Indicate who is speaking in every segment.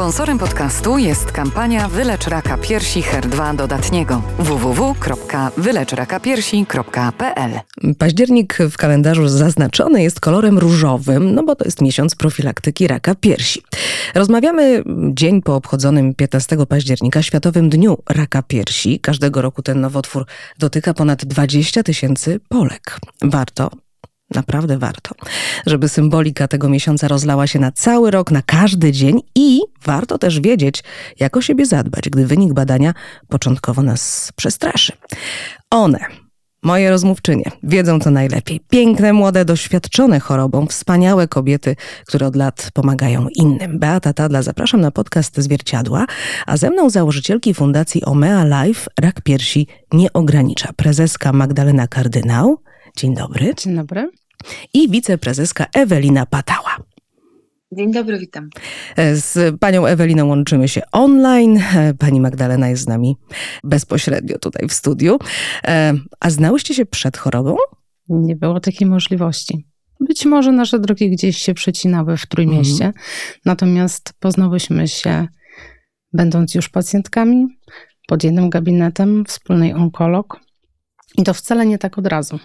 Speaker 1: Sponsorem podcastu jest kampania Wylecz Raka Piersi HER2 Dodatniego www.wyleczrakapiersi.pl
Speaker 2: Październik w kalendarzu zaznaczony jest kolorem różowym, no bo to jest miesiąc profilaktyki raka piersi. Rozmawiamy dzień po obchodzonym 15 października Światowym Dniu Raka Piersi. Każdego roku ten nowotwór dotyka ponad 20 tysięcy Polek. Warto Naprawdę warto, żeby symbolika tego miesiąca rozlała się na cały rok, na każdy dzień i warto też wiedzieć, jak o siebie zadbać, gdy wynik badania początkowo nas przestraszy. One, moje rozmówczynie, wiedzą to najlepiej. Piękne, młode, doświadczone chorobą, wspaniałe kobiety, które od lat pomagają innym. Beata Tadla, zapraszam na podcast Zwierciadła, a ze mną założycielki Fundacji Omea Life Rak Piersi nie ogranicza. Prezeska Magdalena Kardynał. Dzień dobry.
Speaker 3: Dzień dobry
Speaker 2: i wiceprezeska Ewelina Patała.
Speaker 4: Dzień dobry, witam.
Speaker 2: E, z panią Eweliną łączymy się online. E, pani Magdalena jest z nami bezpośrednio tutaj w studiu. E, a znałyście się przed chorobą?
Speaker 3: Nie było takiej możliwości. Być może nasze drogi gdzieś się przecinały w Trójmieście, mhm. natomiast poznałyśmy się będąc już pacjentkami pod jednym gabinetem, wspólnej onkolog. I to wcale nie tak od razu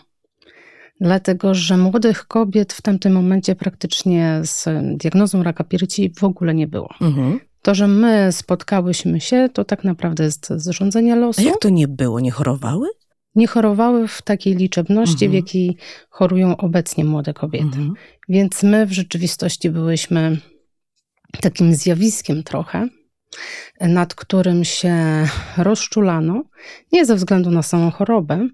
Speaker 3: dlatego że młodych kobiet w tamtym momencie praktycznie z diagnozą raka piersi w ogóle nie było. Mhm. To, że my spotkałyśmy się, to tak naprawdę jest zrządzenie losu.
Speaker 2: A jak to nie było? Nie chorowały?
Speaker 3: Nie chorowały w takiej liczebności, mhm. w jakiej chorują obecnie młode kobiety. Mhm. Więc my w rzeczywistości byłyśmy takim zjawiskiem trochę, nad którym się rozczulano, nie ze względu na samą chorobę,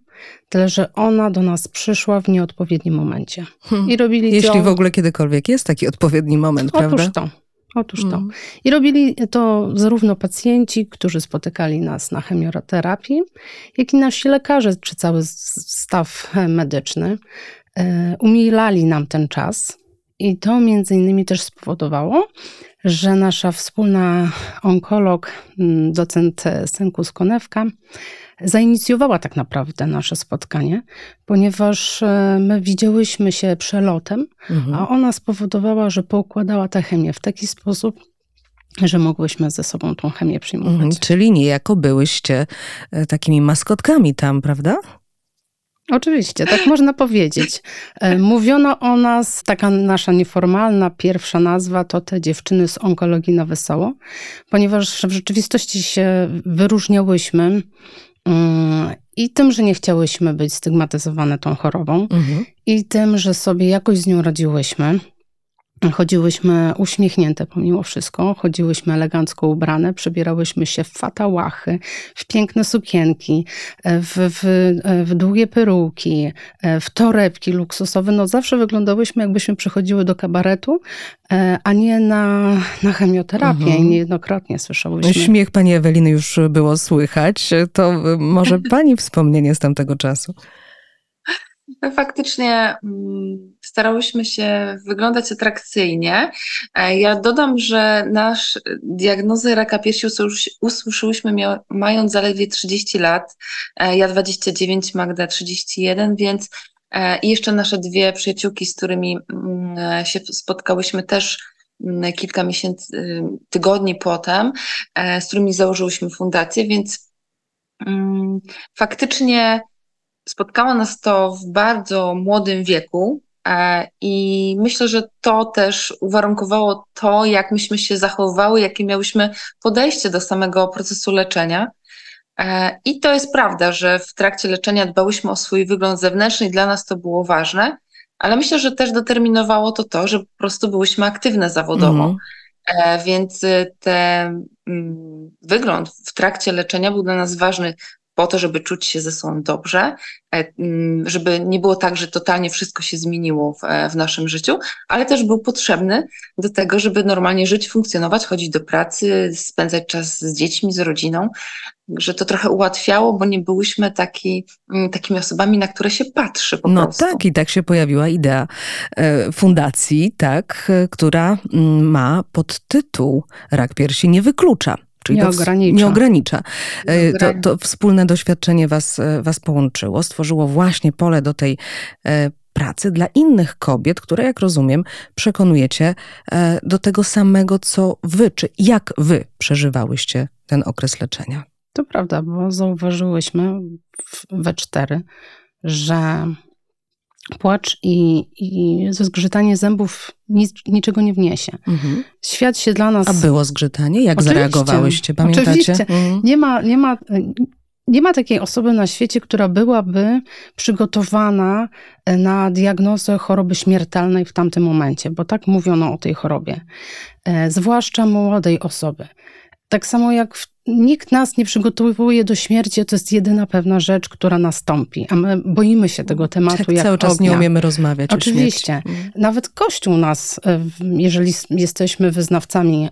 Speaker 3: tyle że ona do nas przyszła w nieodpowiednim momencie.
Speaker 2: Hmm. I robili Jeśli to... w ogóle kiedykolwiek jest taki odpowiedni moment,
Speaker 3: Otóż
Speaker 2: prawda?
Speaker 3: to. Otóż to. Hmm. I robili to zarówno pacjenci, którzy spotykali nas na chemioterapii, jak i nasi lekarze, czy cały staw medyczny. E, umilali nam ten czas, i to między innymi też spowodowało, że nasza wspólna onkolog, mm, docent Senkus Konewka, zainicjowała tak naprawdę nasze spotkanie, ponieważ e, my widziałyśmy się przelotem, mhm. a ona spowodowała, że poukładała tę chemię w taki sposób, że mogłyśmy ze sobą tą chemię przyjmować. Mhm,
Speaker 2: czyli niejako byłyście e, takimi maskotkami tam, prawda?
Speaker 3: Oczywiście, tak można powiedzieć. E, mówiono o nas, taka nasza nieformalna pierwsza nazwa to te dziewczyny z onkologii na wesoło, ponieważ w rzeczywistości się wyróżniałyśmy mm, i tym, że nie chciałyśmy być stygmatyzowane tą chorobą, mhm. i tym, że sobie jakoś z nią radziłyśmy. Chodziłyśmy uśmiechnięte pomimo wszystko, chodziłyśmy elegancko ubrane, przebierałyśmy się w fatałachy, w piękne sukienki, w, w, w długie peruki, w torebki luksusowe. No zawsze wyglądałyśmy jakbyśmy przychodziły do kabaretu, a nie na, na chemioterapię mhm. i niejednokrotnie słyszałyśmy.
Speaker 2: Śmiech pani Eweliny już było słychać. To może pani wspomnienie z tamtego czasu?
Speaker 4: Faktycznie mm, starałyśmy się wyglądać atrakcyjnie. E, ja dodam, że nasz diagnozę raka piersi usłyszyłyśmy mając zaledwie 30 lat. E, ja 29, Magda 31, więc e, i jeszcze nasze dwie przyjaciółki, z którymi mm, się spotkałyśmy też mm, kilka miesięcy, y, tygodni potem, z którymi założyłyśmy fundację, więc faktycznie Spotkało nas to w bardzo młodym wieku e, i myślę, że to też uwarunkowało to, jak myśmy się zachowywały, jakie miałyśmy podejście do samego procesu leczenia. E, I to jest prawda, że w trakcie leczenia dbałyśmy o swój wygląd zewnętrzny i dla nas to było ważne, ale myślę, że też determinowało to to, że po prostu byłyśmy aktywne zawodowo. Mm. Więc ten wygląd w trakcie leczenia był dla nas ważny po to, żeby czuć się ze sobą dobrze, e, mm, żeby nie było tak, że totalnie wszystko się zmieniło w, e, w, naszym życiu, ale też był potrzebny do tego, żeby normalnie żyć, funkcjonować, chodzić do pracy, spędzać czas z dziećmi, z rodziną, że to trochę ułatwiało, bo nie byłyśmy taki, mm, takimi osobami, na które się patrzy po
Speaker 2: no
Speaker 4: prostu.
Speaker 2: No tak, i tak się pojawiła idea e, fundacji, tak, która mm, ma podtytuł Rak piersi nie wyklucza.
Speaker 3: Czyli nie, to ogranicza.
Speaker 2: nie ogranicza. E, to, to, wspólne doświadczenie was, e, was połączyło, stworzyło właśnie pole do tej e, pracy dla innych kobiet, które, jak rozumiem, przekonujecie do tego samego, co wy, czy jak wy przeżywałyście ten okres leczenia.
Speaker 3: To prawda, bo zauważyłyśmy we cztery, że płacz i, i zgrzytanie zębów nic, niczego nie wniesie. Mhm. Świat się dla nas...
Speaker 2: A było zgrzytanie? Jak
Speaker 3: Oczywiście.
Speaker 2: zareagowałyście? Pamiętacie?
Speaker 3: Oczywiście. Mhm. Nie ma... Nie ma nie ma takiej osoby na świecie, która byłaby przygotowana e, na diagnozę choroby śmiertelnej w tamtym momencie, bo tak mówiono o tej chorobie, e, zwłaszcza młodej osoby. Tak samo jak w, nikt nas nie przygotowuje do śmierci, to jest jedyna pewna rzecz, która nastąpi, a my boimy się tego tematu.
Speaker 2: Tak,
Speaker 3: jak
Speaker 2: cały czas
Speaker 3: ognia.
Speaker 2: nie umiemy rozmawiać
Speaker 3: Oczywiście.
Speaker 2: Mm.
Speaker 3: Nawet Kościół nas, e, jeżeli jesteśmy wyznawcami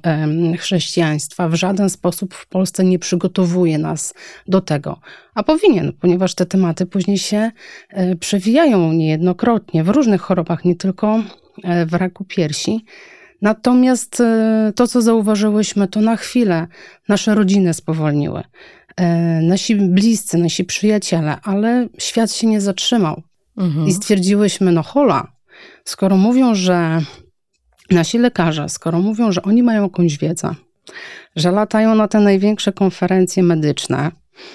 Speaker 3: chrześcijaństwa, w żaden sposób w Polsce nie przygotowuje nas do tego. A powinien, ponieważ te tematy później się e, przewijają niejednokrotnie w różnych chorobach, nie tylko e, w raku piersi. Natomiast e, to, co zauważyłyśmy, to na chwilę nasze rodziny spowolniły. E, nasi bliscy, nasi przyjaciele, ale świat się nie zatrzymał. Mhm. I stwierdziłyśmy, no hola, skoro mówią, że nasi lekarze, skoro mówią, że oni mają jakąś wiedzę, że latają na te największe konferencje medyczne,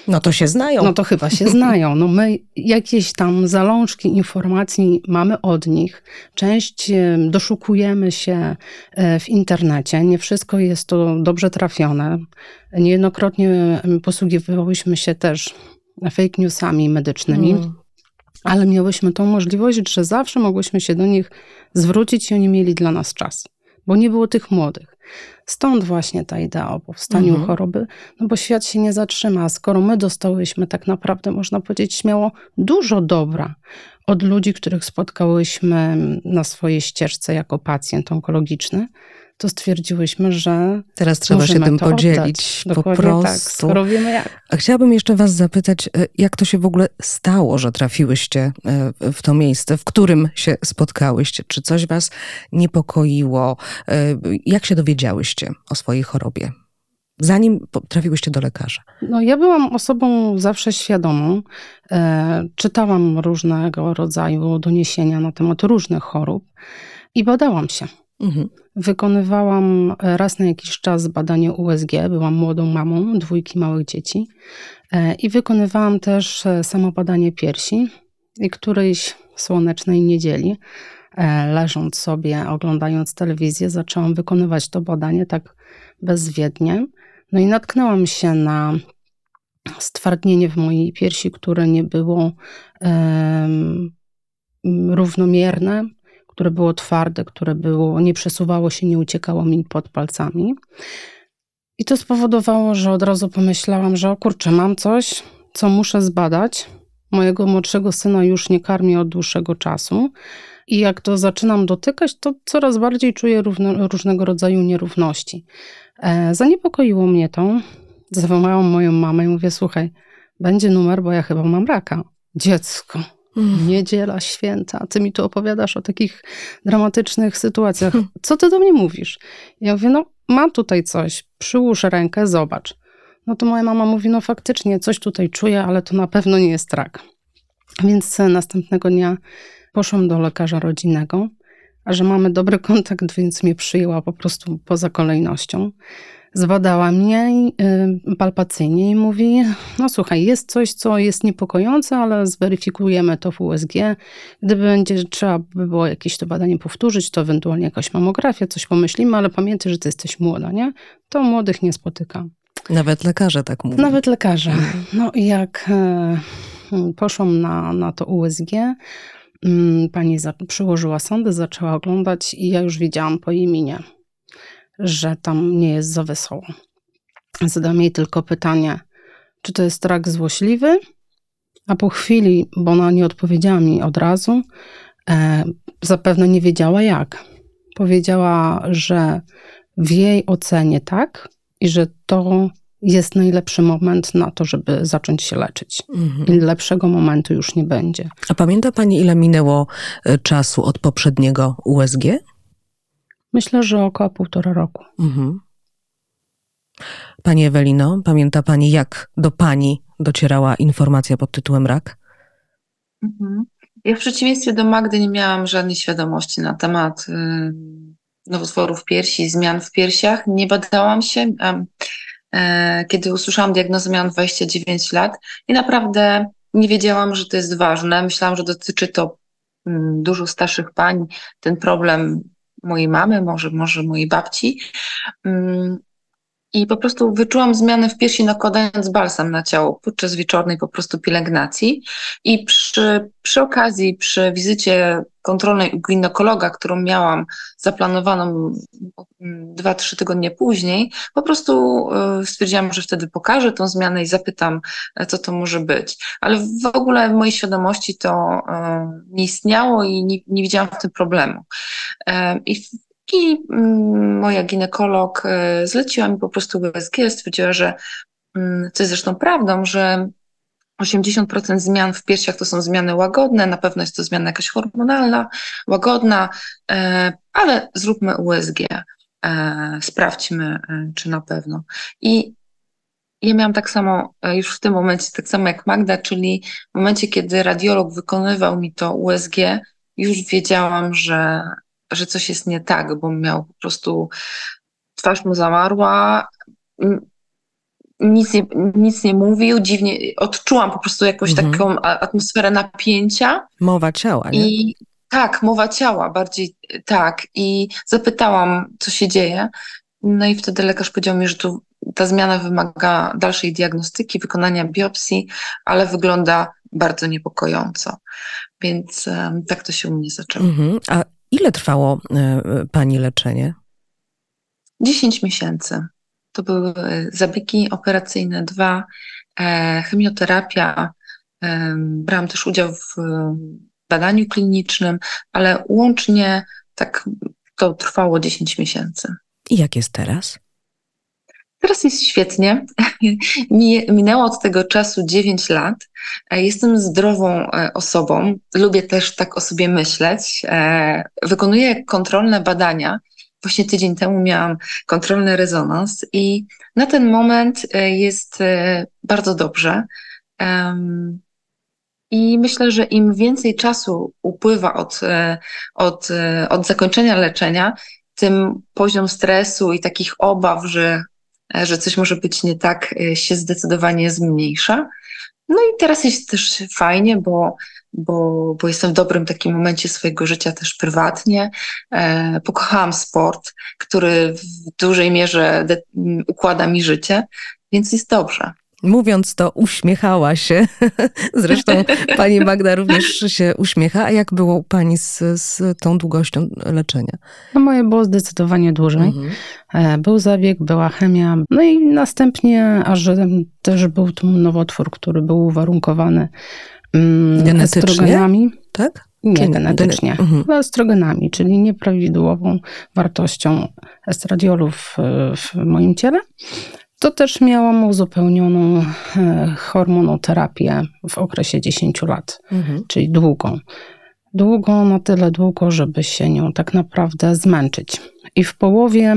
Speaker 2: no to się znają.
Speaker 3: No to chyba się znają. No my jakieś tam zalążki informacji mamy od nich. Część doszukujemy się e, w internecie. Nie wszystko jest to dobrze trafione. Niejednokrotnie posługiwałyśmy się też fake newsami medycznymi. Mm. Ale miałyśmy tą możliwość, że zawsze mogłyśmy się do nich zwrócić i oni mieli dla nas czas, bo nie było tych młodych. Stąd właśnie ta idea o powstaniu mhm. choroby, no bo świat się nie zatrzyma. Skoro my dostałyśmy tak naprawdę, można powiedzieć śmiało, dużo dobra od ludzi, których spotkałyśmy na swojej ścieżce jako pacjent onkologiczny, to stwierdziłyśmy, że.
Speaker 2: Teraz trzeba się tym podzielić. Po
Speaker 3: tak,
Speaker 2: prostu.
Speaker 3: Tak, skoro wiemy jak.
Speaker 2: A chciałabym jeszcze Was zapytać, e, jak to się w ogóle stało, że trafiłyście e, w to miejsce, w którym się spotkałyście? Czy coś Was niepokoiło? E, jak się dowiedziałyście o swojej chorobie? Zanim trafiłyście do lekarza?
Speaker 3: No, ja byłam osobą zawsze świadomą. E, czytałam różnego rodzaju doniesienia na temat różnych chorób i badałam się. Mhm. Wykonywałam e, raz na jakiś czas badanie USG, byłam młodą mamą dwójki małych dzieci e, i wykonywałam też e, samo badanie piersi. I którejś słonecznej niedzieli, leżąc sobie, oglądając telewizję, zaczęłam wykonywać to badanie tak bezwiednie. No i natknęłam się na stwardnienie w mojej piersi, które nie było um, równomierne, które było twarde, które było, nie przesuwało się, nie uciekało mi pod palcami. I to spowodowało, że od razu pomyślałam, że o kurczę, mam coś, co muszę zbadać. Mojego młodszego syna już nie karmię od dłuższego czasu. I jak to zaczynam dotykać, to coraz bardziej czuję równo, różnego rodzaju nierówności. E, zaniepokoiło mnie to. Zawołałam moją mamę i mówię: Słuchaj, będzie numer, bo ja chyba mam raka. Dziecko, Niedziela święta, ty mi tu opowiadasz o takich dramatycznych sytuacjach. Co ty do mnie mówisz? Ja mówię, no mam tutaj coś, przyłóż rękę, zobacz. No to moja mama mówi, no faktycznie coś tutaj czuję, ale to na pewno nie jest rak. Więc następnego dnia poszłam do lekarza rodzinnego, a że mamy dobry kontakt, więc mnie przyjęła po prostu poza kolejnością zbadała mnie y, palpacyjnie i mówi: No słuchaj, jest coś, co jest niepokojące, ale zweryfikujemy to w USG. Gdyby będzie trzeba by było jakieś to badanie powtórzyć, to ewentualnie jakaś mamografia, coś pomyślimy, ale pamiętaj, że ty jesteś młoda, nie? To młodych nie spotyka.
Speaker 2: Nawet lekarze tak mówią.
Speaker 3: Nawet lekarze. No i jak e, poszłam na, na to USG, mm, pani za, przyłożyła sondę, zaczęła oglądać i ja już widziałam po minie że tam nie jest za wesoło. Zadam jej tylko pytanie, czy to jest rak złośliwy? A po chwili, bo ona nie odpowiedziała mi od razu, e, zapewne nie wiedziała jak. Powiedziała, że w jej ocenie tak i że to jest najlepszy moment na to, żeby zacząć się leczyć. Mhm. I lepszego momentu już nie będzie.
Speaker 2: A pamięta Pani, ile minęło e, czasu od poprzedniego USG?
Speaker 3: Myślę, że około półtora roku. Mhm.
Speaker 2: Pani Ewelino, pamięta Pani, jak do Pani docierała informacja pod tytułem rak?
Speaker 4: Mhm. Ja w przeciwieństwie do Magdy nie miałam żadnej świadomości na temat y, nowotworów piersi, zmian w piersiach. Nie badałam się. E, kiedy usłyszałam diagnozę, miałam 29 lat i naprawdę nie wiedziałam, że to jest ważne. Myślałam, że dotyczy to mm, dużo starszych pań. Ten problem mojej mamy, może, może mojej babci. Mm, I po prostu wyczułam zmianę w piersi, nakładając balsam na ciało podczas wieczornej po prostu pielęgnacji. I przy, przy okazji, przy wizycie kontrolnej u ginekologa, którą miałam zaplanowaną mm, dwa, trzy tygodnie później, po prostu y, stwierdziłam, że wtedy pokażę tą zmianę i zapytam, e, co to może być. Ale w ogóle w mojej świadomości to y, nie istniało i nie, nie widziałam w tym problemu. E, I i mm, moja ginekolog e, zleciła mi po prostu USG, stwierdziła, że, mm, co jest zresztą prawdą, że 80% zmian w piersiach to są zmiany łagodne, na pewno jest to zmiana jakaś hormonalna, łagodna, e, ale zróbmy USG, e, sprawdźmy, czy na pewno. I ja miałam tak samo już w tym momencie, tak samo jak Magda, czyli w momencie, kiedy radiolog wykonywał mi to USG, już wiedziałam, że że coś jest nie tak, bo miał po prostu twarz mu zamarła, nic nie, nic nie mówił, dziwnie, odczułam po prostu jakąś mhm. taką atmosferę napięcia.
Speaker 2: Mowa ciała, nie?
Speaker 4: I tak, mowa ciała, bardziej tak. I zapytałam, co się dzieje. No i wtedy lekarz powiedział mi, że tu ta zmiana wymaga dalszej diagnostyki, wykonania biopsji, ale wygląda bardzo niepokojąco. Więc um, tak to się u mnie zaczęło. Mhm.
Speaker 2: A Ile trwało e, pani leczenie?
Speaker 4: 10 miesięcy. To były zabiegi operacyjne dwa, e, chemioterapia. E, brałam też udział w badaniu klinicznym, ale łącznie tak to trwało 10 miesięcy.
Speaker 2: I jak jest teraz?
Speaker 4: Teraz jest świetnie. Minęło od tego czasu 9 lat. E, jestem zdrową e, osobą. Lubię też tak o sobie myśleć. E, wykonuję kontrolne badania. Właśnie tydzień temu miałam kontrolny rezonans i na ten moment jest bardzo dobrze. I myślę, że im więcej czasu upływa od, od, od zakończenia leczenia, tym poziom stresu i takich obaw, że że coś może być nie tak, e, się zdecydowanie zmniejsza. No i teraz jest też fajnie, bo, bo, bo jestem w dobrym takim momencie swojego życia też prywatnie. E, pokochałam sport, który w dużej mierze układa mi życie, więc jest dobrze.
Speaker 2: Mówiąc to, uśmiechała się. Zresztą pani Magda również się uśmiecha. A jak było pani z, z tą długością leczenia?
Speaker 3: No moje było zdecydowanie dłużej. Mhm. E, był zabieg, była chemia. No i następnie, aż też był tu nowotwór, który był uwarunkowany
Speaker 2: mm, estrogenami. Tak?
Speaker 3: Nie, genetycznie. Mhm. Estrogenami, czyli nieprawidłową wartością estradiolu w, w moim ciele to też miałam uzupełnioną e, hormonoterapię w okresie 10 lat, mhm. czyli długą. Długą, na tyle długo, żeby się nią tak naprawdę zmęczyć. I w połowie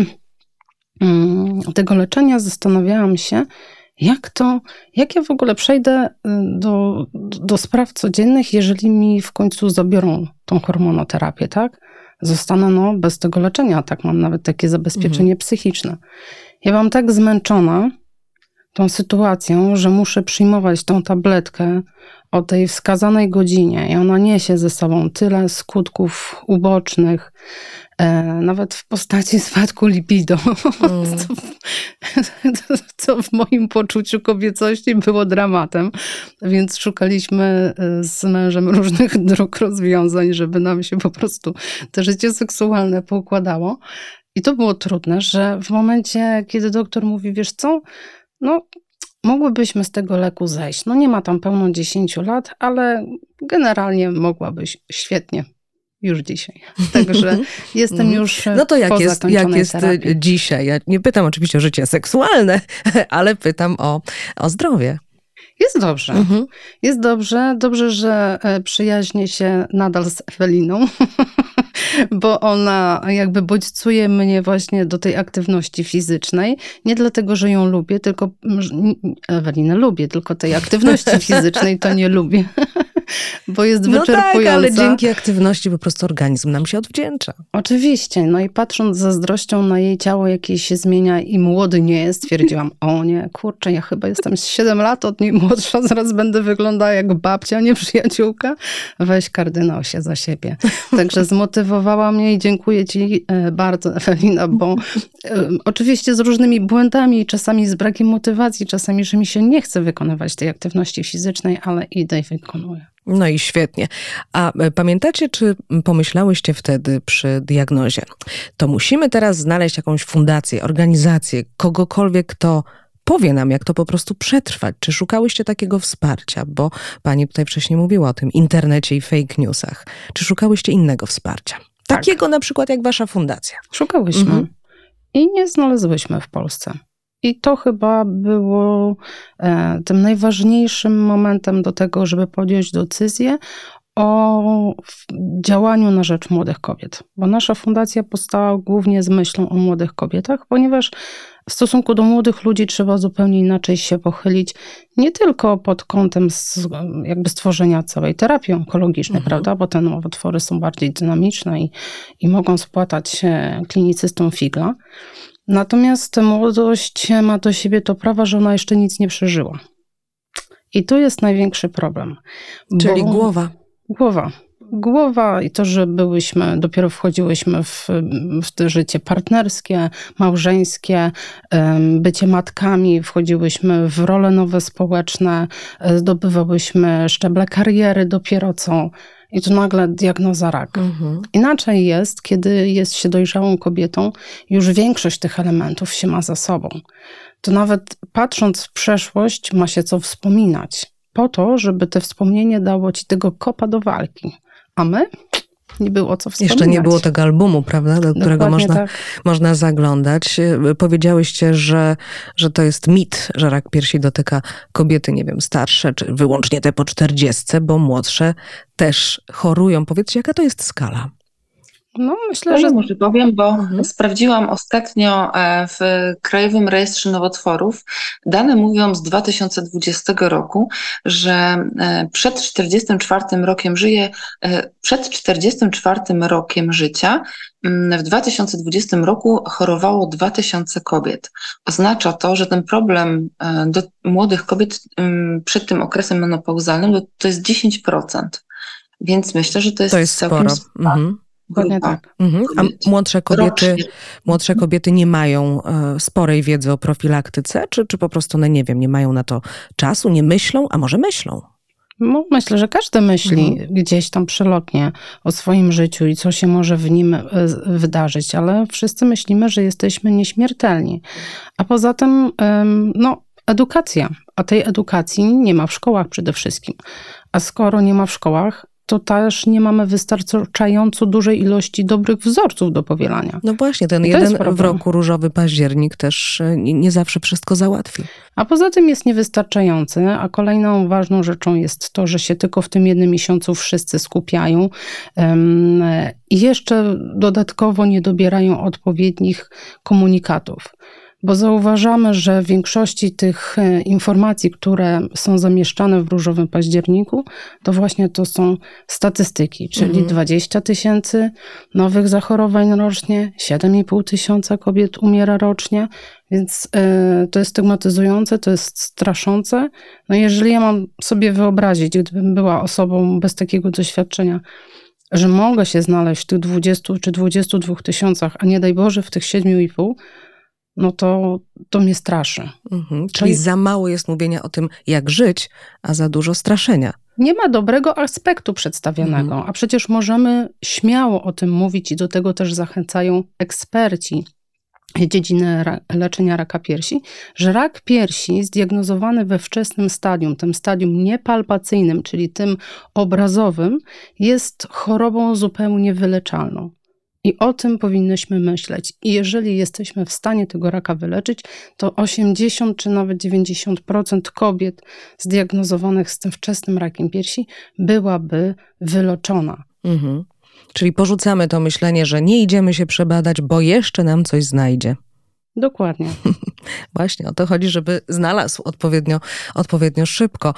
Speaker 3: mm, tego leczenia zastanawiałam się, jak to, jak ja w ogóle przejdę y, do, do spraw codziennych, jeżeli mi w końcu zabiorą tą hormonoterapię, tak? Zostanę no, bez tego leczenia, tak? Mam nawet takie zabezpieczenie mhm. psychiczne. Ja byłam tak zmęczona tą sytuacją, że muszę przyjmować tą tabletkę o tej wskazanej godzinie i ona niesie ze sobą tyle skutków ubocznych, nawet w postaci spadku libido, mm. co, co, w moim poczuciu kobiecości było dramatem. Więc szukaliśmy e, z mężem różnych dróg rozwiązań, żeby nam się po prostu to życie seksualne poukładało. I to było trudne, że w momencie, kiedy doktor mówi, wiesz co, no mogłybyśmy z tego leku zejść. No nie ma tam pełno 10 lat, ale generalnie mogłabyś świetnie już dzisiaj. Także jestem mhm. już.
Speaker 2: No to jak jest, jak jest
Speaker 3: terapii.
Speaker 2: dzisiaj? Ja nie pytam oczywiście o życie seksualne, ale pytam o, o zdrowie.
Speaker 3: Jest dobrze. Mhm. Jest dobrze. Dobrze, że e, przyjaźnię się nadal z Eweliną, bo ona jakby bodźcuje mnie właśnie do tej aktywności fizycznej. Nie dlatego, że ją lubię, tylko Ewelinę lubię, tylko tej aktywności fizycznej to nie lubię. Bo jest
Speaker 2: No
Speaker 3: wyczerpująca.
Speaker 2: tak, ale dzięki aktywności po prostu organizm nam się odwdzięcza.
Speaker 3: Oczywiście, no i patrząc z zazdrością na jej ciało, jakie się zmienia i młody nie jest, stwierdziłam, o nie, kurczę, ja chyba jestem z 7 lat od niej młodsza, zaraz będę wyglądała jak babcia, nie przyjaciółka. Weź kardynał się za siebie. Także zmotywowała mnie i dziękuję ci e, bardzo, Ewelina, bo e, oczywiście z różnymi błędami, czasami z brakiem motywacji, czasami, że mi się nie chce wykonywać tej aktywności fizycznej, ale idę i wykonuję.
Speaker 2: No i świetnie. A e, pamiętacie, czy pomyślałyście wtedy przy diagnozie? To musimy teraz znaleźć jakąś fundację, organizację, kogokolwiek, kto powie nam, jak to po prostu przetrwać. Czy szukałyście takiego wsparcia? Bo pani tutaj wcześniej mówiła o tym internecie i fake newsach. Czy szukałyście innego wsparcia?
Speaker 3: Tak.
Speaker 2: Takiego na przykład jak wasza fundacja.
Speaker 3: Szukałyśmy
Speaker 2: Mhm.
Speaker 3: i nie znalazłyśmy w Polsce. I to chyba było e, tym najważniejszym momentem do tego, żeby podjąć decyzję o działaniu na rzecz młodych kobiet. Bo nasza fundacja powstała głównie z myślą o młodych kobietach, ponieważ w stosunku do młodych ludzi trzeba zupełnie inaczej się pochylić, nie tylko pod kątem jakby stworzenia całej terapii onkologicznej,
Speaker 2: Mhm.
Speaker 3: prawda, bo te nowotwory są bardziej dynamiczne i, i mogą spłatać klinicystom figla. Natomiast młodość ma do siebie to prawa, że ona jeszcze nic nie przeżyła. I tu jest największy problem.
Speaker 2: Czyli
Speaker 3: bo-
Speaker 2: głowa.
Speaker 3: Głowa. Głowa i to, że byłyśmy, dopiero wchodziłyśmy w, w życie partnerskie, małżeńskie, bycie matkami, wchodziłyśmy w role nowe społeczne, e, zdobywałyśmy szczeble kariery dopiero co. I tu nagle diagnoza rak.
Speaker 2: Mhm.
Speaker 3: Inaczej jest, kiedy jest się dojrzałą kobietą, już większość tych elementów się ma za sobą. To nawet patrząc w przeszłość, ma się co wspominać, po to, żeby te wspomnienie dało ci tego kopa do walki. A my? Nie było co wspominać.
Speaker 2: Jeszcze nie było tego albumu, prawda, do którego
Speaker 3: Dokładnie
Speaker 2: można,
Speaker 3: tak.
Speaker 2: można zaglądać. Powiedziałyście, że, że to jest mit, że rak piersi dotyka kobiety, nie wiem, starsze, czy wyłącznie te po czterdziestce, bo młodsze też chorują. Powiedzcie, jaka to jest skala?
Speaker 3: No, myślę,
Speaker 4: Ja
Speaker 3: że
Speaker 4: może powiem, bo
Speaker 2: Mhm.
Speaker 4: sprawdziłam ostatnio e, w Krajowym Rejestrze Nowotworów. Dane mówią z 2020 roku, że e, przed 44 rokiem żyje, e, przed 44 rokiem życia mm, w 2020 roku chorowało 2000 kobiet. Oznacza to, że ten problem do młodych kobiet mm, przed tym okresem menopauzalnym to- to jest 10%. Więc myślę, że to jest,
Speaker 2: To jest
Speaker 4: całkiem
Speaker 2: sporo. Mhm.
Speaker 3: Dokładnie tak.
Speaker 2: Mhm. A młodsze kobiety,
Speaker 4: rocznie.
Speaker 2: młodsze kobiety nie mają e, sporej wiedzy o profilaktyce, czy, czy po prostu one, nie wiem, nie mają na to czasu, nie myślą, a może myślą?
Speaker 3: No, myślę, że każdy myśli
Speaker 2: Mhm.
Speaker 3: gdzieś tam przelotnie o swoim życiu i co się może w nim e, wydarzyć, ale wszyscy myślimy, że jesteśmy nieśmiertelni. A poza tym, no, edukacja. A tej edukacji nie ma w szkołach przede wszystkim. A skoro nie ma w szkołach, to też nie mamy wystarczająco dużej ilości dobrych wzorców do powielania.
Speaker 2: No właśnie, ten jeden w roku różowy październik też e, nie, zawsze wszystko załatwi.
Speaker 3: A poza tym jest niewystarczający, a kolejną ważną rzeczą jest to, że się tylko w tym jednym miesiącu wszyscy skupiają em, i jeszcze dodatkowo nie dobierają odpowiednich komunikatów. Bo zauważamy, że w większości tych e, informacji, które są zamieszczane w różowym październiku, to właśnie to są statystyki, czyli
Speaker 2: Mhm.
Speaker 3: 20 tysięcy nowych zachorowań rocznie, 7,5 tysiąca kobiet umiera rocznie, więc e, to jest stygmatyzujące, to jest straszące. No jeżeli ja mam sobie wyobrazić, gdybym była osobą bez takiego doświadczenia, że mogę się znaleźć w tych 20 czy 22 tysiącach, a nie daj Boże w tych 7,5, no to, to mnie straszy.
Speaker 2: Mhm. Czyli
Speaker 3: jest-
Speaker 2: za mało jest mówienia o tym, jak żyć, a za dużo straszenia.
Speaker 3: Nie ma dobrego aspektu przedstawionego,
Speaker 2: Mhm.
Speaker 3: a przecież możemy śmiało o tym mówić i do tego też zachęcają eksperci dziedziny leczenia raka piersi, że rak piersi zdiagnozowany we wczesnym stadium, tym stadium niepalpacyjnym, czyli tym obrazowym, jest chorobą zupełnie wyleczalną. I o tym powinnyśmy myśleć. I jeżeli jesteśmy w stanie tego raka wyleczyć, to 80 czy nawet 90% kobiet zdiagnozowanych z tym wczesnym rakiem piersi byłaby wyleczona.
Speaker 2: Mhm. Czyli porzucamy to myślenie, że nie idziemy się przebadać, bo jeszcze nam coś znajdzie.
Speaker 3: Dokładnie.
Speaker 2: Właśnie o to chodzi, żeby znalazł odpowiednio, odpowiednio szybko.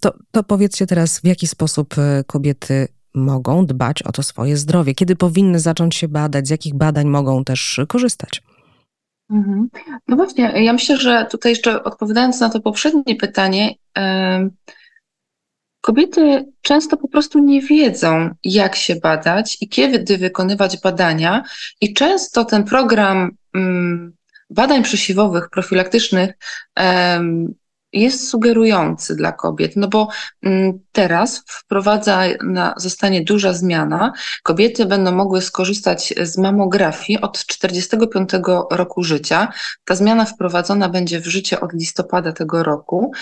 Speaker 2: To, to powiedzcie teraz, w jaki sposób e, kobiety mogą dbać o to swoje zdrowie? Kiedy powinny zacząć się badać? Z jakich badań mogą też korzystać?
Speaker 4: Mhm. No właśnie, ja myślę, że tutaj jeszcze odpowiadając na to poprzednie pytanie, kobiety często po prostu nie wiedzą, jak się badać i kiedy wykonywać badania, i często ten program mm, badań przesiewowych, profilaktycznych jest sugerujący dla kobiet, no bo mm, teraz wprowadzana zostanie duża zmiana. Kobiety będą mogły skorzystać z mamografii od 45 roku życia. Ta zmiana wprowadzona będzie w życie od listopada tego roku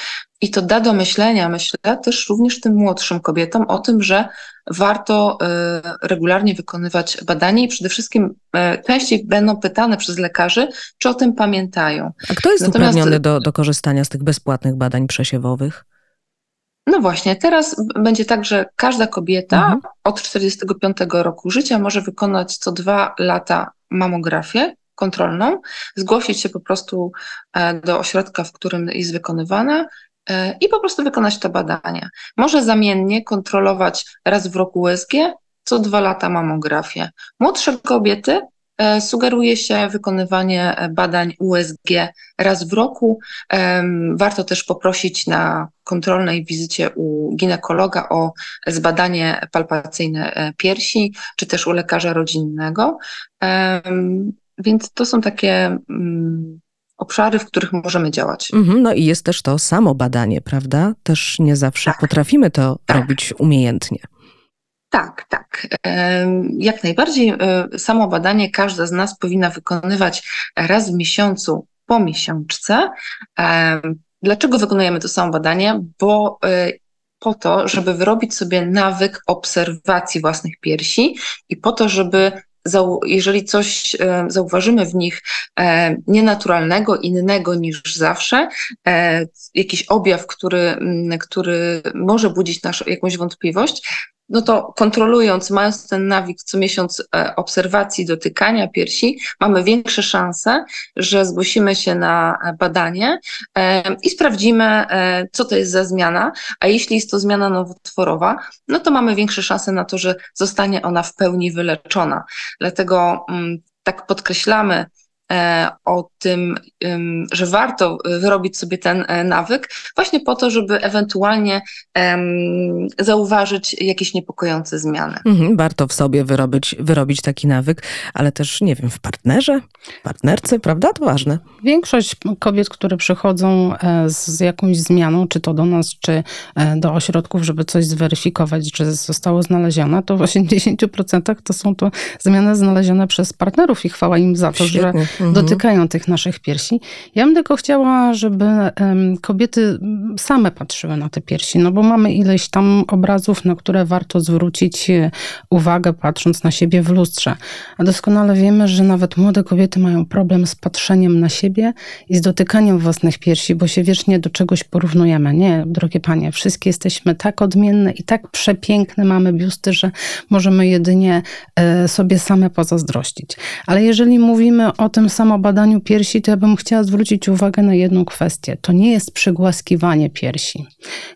Speaker 4: i to da do myślenia, myślę, też również tym młodszym kobietom o tym, że warto e, regularnie wykonywać badania i przede wszystkim e, częściej będą pytane przez lekarzy, czy o tym pamiętają.
Speaker 2: A kto jest
Speaker 4: Natomiast-
Speaker 2: uprawniony do, do korzystania z tych bezpłatnych badań przesiewowych?
Speaker 4: No właśnie, teraz będzie tak, że każda kobieta
Speaker 2: Mhm.
Speaker 4: od 45 roku życia może wykonać co dwa lata mamografię kontrolną, zgłosić się po prostu e, do ośrodka, w którym jest wykonywana i po prostu wykonać to badanie. Może zamiennie kontrolować raz w roku USG, co dwa lata mamografię. Młodsze kobiety e, sugeruje się wykonywanie e, badań USG raz w roku. Warto też poprosić na kontrolnej wizycie u ginekologa o zbadanie palpacyjne e, piersi, czy też u lekarza rodzinnego. Więc to są takie obszary, w których możemy działać.
Speaker 2: Mhm, no i jest też to samo badanie, prawda? Też nie zawsze
Speaker 4: Tak.
Speaker 2: potrafimy to
Speaker 4: Tak.
Speaker 2: robić umiejętnie.
Speaker 4: Tak, tak. Jak najbardziej e, samo badanie każda z nas powinna wykonywać raz w miesiącu po miesiączce. Dlaczego wykonujemy to samo badanie? Bo e, po to, żeby wyrobić sobie nawyk obserwacji własnych piersi i po to, żeby jeżeli coś e, zauważymy w nich e, nienaturalnego, innego niż zawsze, e, jakiś objaw, który, który może budzić naszą jakąś wątpliwość, no to kontrolując, mając ten nawyk co miesiąc e, obserwacji, dotykania piersi, mamy większe szanse, że zgłosimy się na e, badanie e, i sprawdzimy, co to jest za zmiana. A jeśli jest to zmiana nowotworowa, no to mamy większe szanse na to, że zostanie ona w pełni wyleczona. Dlatego mm, tak podkreślamy o tym, ym, że warto wyrobić sobie ten e, nawyk, właśnie po to, żeby ewentualnie zauważyć jakieś niepokojące zmiany.
Speaker 2: Mhm, warto w sobie wyrobić, wyrobić taki nawyk, ale też, nie wiem, w partnerze, partnerce, prawda? To ważne.
Speaker 3: Większość kobiet, które przychodzą e, z jakąś zmianą, czy to do nas, czy e, do ośrodków, żeby coś zweryfikować, czy zostało znalezione, to w 80% to są to zmiany znalezione przez partnerów i chwała im za to, że
Speaker 2: Świetnie. Mhm.
Speaker 3: dotykają tych naszych piersi. Ja bym tylko chciała, żeby kobiety same patrzyły na te piersi, no bo mamy ileś tam obrazów, na które warto zwrócić e, uwagę, patrząc na siebie w lustrze. A doskonale wiemy, że nawet młode kobiety mają problem z patrzeniem na siebie i z dotykaniem własnych piersi, bo się wiecznie do czegoś porównujemy. Nie, drogie panie, wszystkie jesteśmy tak odmienne i tak przepiękne mamy biusty, że możemy jedynie e, sobie same pozazdrościć. Ale jeżeli mówimy o tym samobadaniu piersi, to ja bym chciała zwrócić uwagę na jedną kwestię. To nie jest przygłaskiwanie piersi.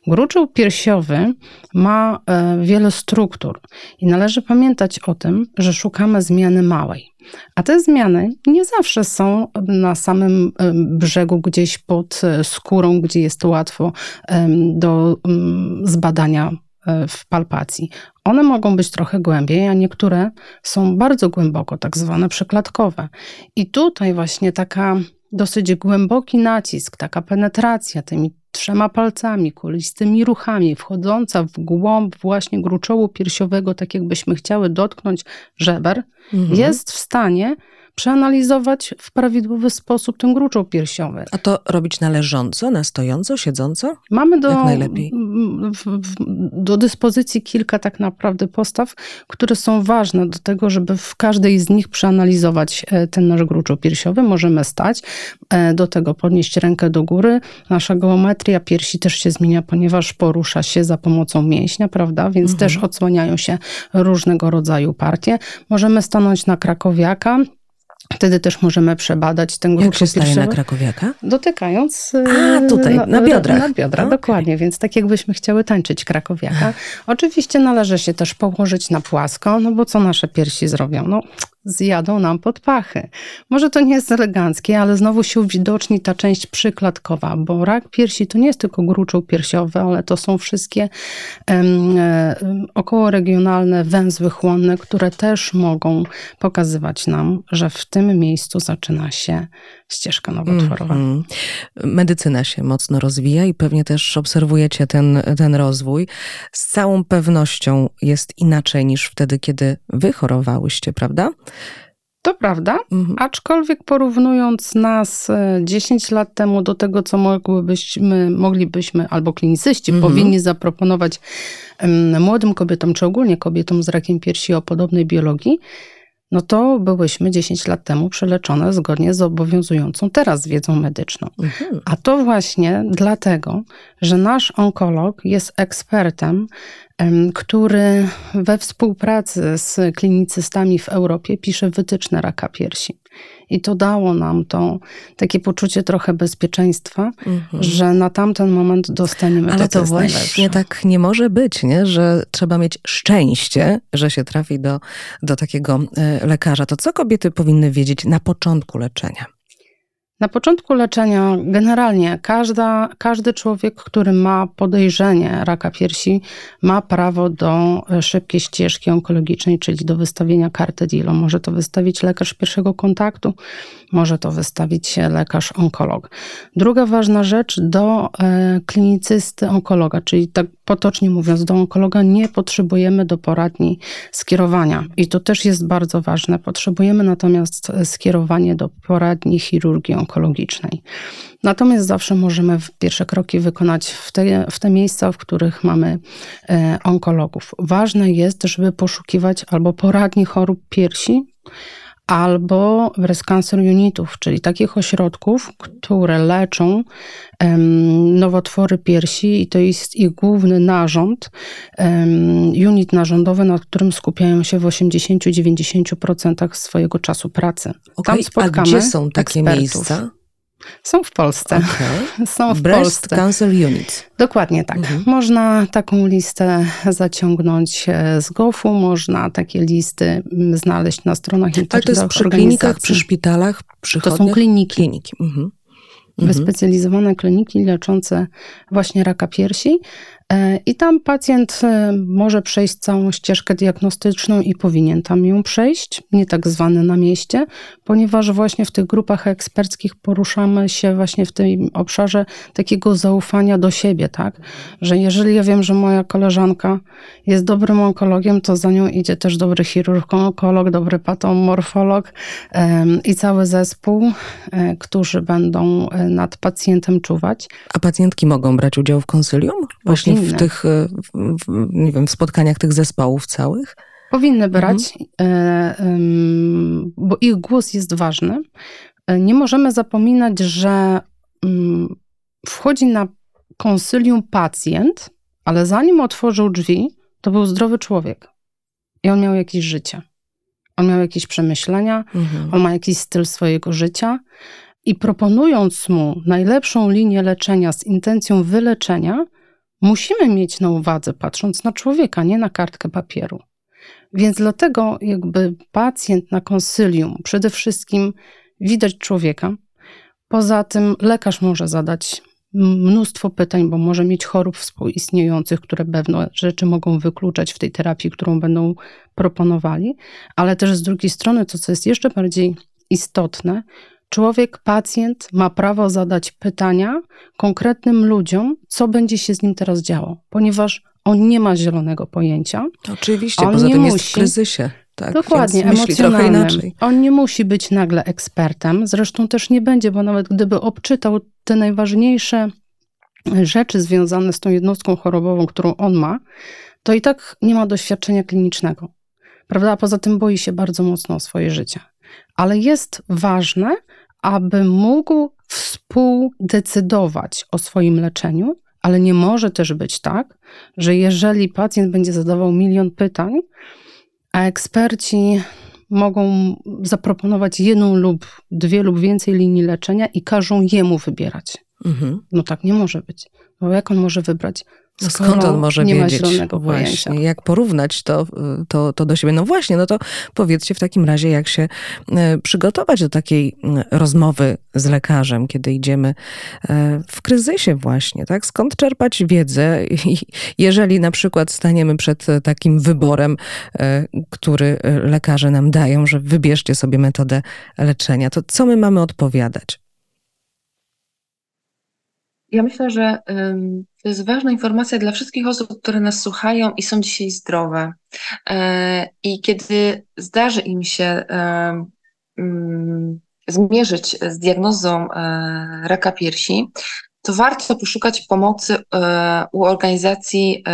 Speaker 3: Gruczoł piersiowy ma e, wiele struktur i należy pamiętać o tym, że szukamy zmiany małej. A te zmiany nie zawsze są na samym em, brzegu, gdzieś pod e, skórą, gdzie jest łatwo do mm, zbadania e, w palpacji. One mogą być trochę głębiej, a niektóre są bardzo głęboko, tak zwane przekładkowe. I tutaj właśnie taka dosyć głęboki nacisk, taka penetracja tymi trzema palcami, kulistymi ruchami, wchodząca w głąb właśnie gruczołu piersiowego, tak jakbyśmy chciały dotknąć żeber,
Speaker 2: Mhm.
Speaker 3: jest w stanie przeanalizować w prawidłowy sposób ten gruczoł piersiowy.
Speaker 2: A to robić na leżąco, na stojąco, siedząco?
Speaker 3: Mamy do, w, w, do dyspozycji kilka tak naprawdę postaw, które są ważne do tego, żeby w każdej z nich przeanalizować e, ten nasz gruczoł piersiowy. Możemy stać, e, do tego podnieść rękę do góry. Nasza geometria piersi też się zmienia, ponieważ porusza się za pomocą mięśnia, prawda? Więc
Speaker 2: Mhm.
Speaker 3: też odsłaniają się różnego rodzaju partie. Możemy stanąć na krakowiaka, Wtedy też możemy przebadać ten
Speaker 2: Jak
Speaker 3: gruczoł
Speaker 2: się staje na krakowiaka?
Speaker 3: dotykając
Speaker 2: A, tutaj, na biodrach.
Speaker 3: Na biodra,
Speaker 2: Okej.
Speaker 3: dokładnie, więc tak jakbyśmy chciały tańczyć krakowiaka. Oczywiście należy się też położyć na płasko, no bo co nasze piersi zrobią? No, zjadą nam pod pachy. Może to nie jest eleganckie, ale znowu się uwidoczni ta część przykładkowa, bo rak piersi to nie jest tylko gruczoł piersiowy, ale to są wszystkie em, e, okołoregionalne węzły chłonne, które też mogą pokazywać nam, że w tym miejscu zaczyna się ścieżka nowotworowa.
Speaker 2: Mhm. Medycyna się mocno rozwija i pewnie też obserwujecie ten, ten rozwój. Z całą pewnością jest inaczej niż wtedy, kiedy wy chorowałyście, prawda?
Speaker 3: To prawda,
Speaker 2: Mhm.
Speaker 3: aczkolwiek porównując nas e, 10 lat temu do tego, co mogłybyśmy, moglibyśmy, albo klinicyści
Speaker 2: Mhm.
Speaker 3: powinni zaproponować młodym kobietom, czy ogólnie kobietom z rakiem piersi o podobnej biologii, no to byłyśmy 10 lat temu przeleczone zgodnie z obowiązującą teraz wiedzą medyczną.
Speaker 2: Mhm.
Speaker 3: A to właśnie dlatego, że nasz onkolog jest ekspertem, em, który we współpracy z klinicystami w Europie pisze wytyczne raka piersi. I to dało nam to takie poczucie trochę bezpieczeństwa,
Speaker 2: Mhm.
Speaker 3: że na tamten moment dostaniemy
Speaker 2: Ale
Speaker 3: to, co
Speaker 2: to właśnie
Speaker 3: najlepsze.
Speaker 2: tak nie może być, nie? że trzeba mieć szczęście, że się trafi do, do takiego e, lekarza. To co kobiety powinny wiedzieć na początku leczenia?
Speaker 3: Na początku leczenia generalnie każda, każdy człowiek, który ma podejrzenie raka piersi, ma prawo do e, szybkiej ścieżki onkologicznej, czyli do wystawienia karty DILO. Może to wystawić lekarz pierwszego kontaktu, może to wystawić lekarz onkolog. Druga ważna rzecz, do e, klinicysty onkologa, czyli tak potocznie mówiąc, do onkologa nie potrzebujemy do poradni skierowania. I to też jest bardzo ważne. Potrzebujemy natomiast skierowanie do poradni chirurgii onkologicznej. Natomiast zawsze możemy pierwsze kroki wykonać w te, w te miejsca, w których mamy e, onkologów. Ważne jest, żeby poszukiwać albo poradni chorób piersi, albo breast cancer unitów, czyli takich ośrodków, które leczą em, nowotwory piersi i to jest ich główny narząd, em, unit narządowy, nad którym skupiają się w 80-90% swojego czasu pracy.
Speaker 2: Okej,
Speaker 3: Tam spotkamy
Speaker 2: A gdzie są takie
Speaker 3: ekspertów.
Speaker 2: miejsca?
Speaker 3: Są w Polsce.
Speaker 2: Okej.
Speaker 3: Są w
Speaker 2: Breast
Speaker 3: Polsce.
Speaker 2: Cancer Units.
Speaker 3: Dokładnie tak.
Speaker 2: Mhm.
Speaker 3: Można taką listę zaciągnąć e, z GOF-u, można takie listy mm, znaleźć na stronach
Speaker 2: Ale to jest
Speaker 3: internetowych
Speaker 2: przy klinikach, przy szpitalach,
Speaker 3: To
Speaker 2: przychodniach?
Speaker 3: są kliniki,
Speaker 2: Kliniki. Mhm.
Speaker 3: wyspecjalizowane kliniki leczące właśnie raka piersi. E, I tam pacjent e, może przejść całą ścieżkę diagnostyczną i powinien tam ją przejść, nie tak zwane na mieście, ponieważ właśnie w tych grupach eksperckich poruszamy się właśnie w tym obszarze takiego zaufania do siebie, tak? Że jeżeli ja wiem, że moja koleżanka jest dobrym onkologiem, to za nią idzie też dobry chirurg, onkolog, dobry patomorfolog i cały zespół, e, którzy będą nad pacjentem czuwać.
Speaker 2: A pacjentki mogą brać udział w konsylium? Właśnie w tych, e, w, nie wiem, w spotkaniach tych zespołów całych?
Speaker 3: Powinny brać, e, em, bo ich głos jest ważny. E, Nie możemy zapominać, że mm, wchodzi na konsylium pacjent, ale zanim otworzył drzwi, to był zdrowy człowiek. I on miał jakieś życie. On miał jakieś przemyślenia,
Speaker 2: Mhm.
Speaker 3: on ma jakiś styl swojego życia. I proponując mu najlepszą linię leczenia z intencją wyleczenia, musimy mieć na uwadze, patrząc na człowieka, nie na kartkę papieru. Więc dlatego jakby pacjent na konsylium przede wszystkim widać człowieka. Poza tym lekarz może zadać mnóstwo pytań, bo może mieć chorób współistniejących, które pewne rzeczy mogą wykluczać w tej terapii, którą będą proponowali, ale też z drugiej strony, to co jest jeszcze bardziej istotne, człowiek, pacjent ma prawo zadać pytania konkretnym ludziom, co będzie się z nim teraz działo, ponieważ on nie ma zielonego pojęcia.
Speaker 2: Oczywiście,
Speaker 3: On
Speaker 2: poza
Speaker 3: nie
Speaker 2: tym jest w
Speaker 3: musi.
Speaker 2: kryzysie. Tak,
Speaker 3: Dokładnie, emocjonalnym. On nie musi być nagle ekspertem, zresztą też nie będzie, bo nawet gdyby obczytał te najważniejsze rzeczy związane z tą jednostką chorobową, którą on ma, to i tak nie ma doświadczenia klinicznego. Prawda? A poza tym boi się bardzo mocno o swoje życie. Ale jest ważne, aby mógł współdecydować o swoim leczeniu, ale nie może też być tak, że jeżeli pacjent będzie zadawał milion pytań, a eksperci mogą zaproponować jedną lub dwie lub więcej linii leczenia i każą jemu wybierać.
Speaker 2: Mhm.
Speaker 3: No tak nie może być. Bo jak on może wybrać?
Speaker 2: No skąd on może
Speaker 3: nie
Speaker 2: wiedzieć
Speaker 3: ma zielonego
Speaker 2: właśnie,
Speaker 3: pojęcia.
Speaker 2: jak porównać to, to, to do siebie? No właśnie, no to powiedzcie w takim razie, jak się e, przygotować do takiej mm, rozmowy z lekarzem, kiedy idziemy w kryzysie właśnie, tak? Skąd czerpać wiedzę? Jeżeli na przykład staniemy przed takim wyborem, który lekarze nam dają, że wybierzcie sobie metodę leczenia, to co my mamy odpowiadać?
Speaker 4: Ja myślę, że ym, to jest ważna informacja dla wszystkich osób, które nas słuchają i są dzisiaj zdrowe. E, I kiedy zdarzy im się e, mm, zmierzyć z diagnozą e, raka piersi, to warto poszukać pomocy u organizacji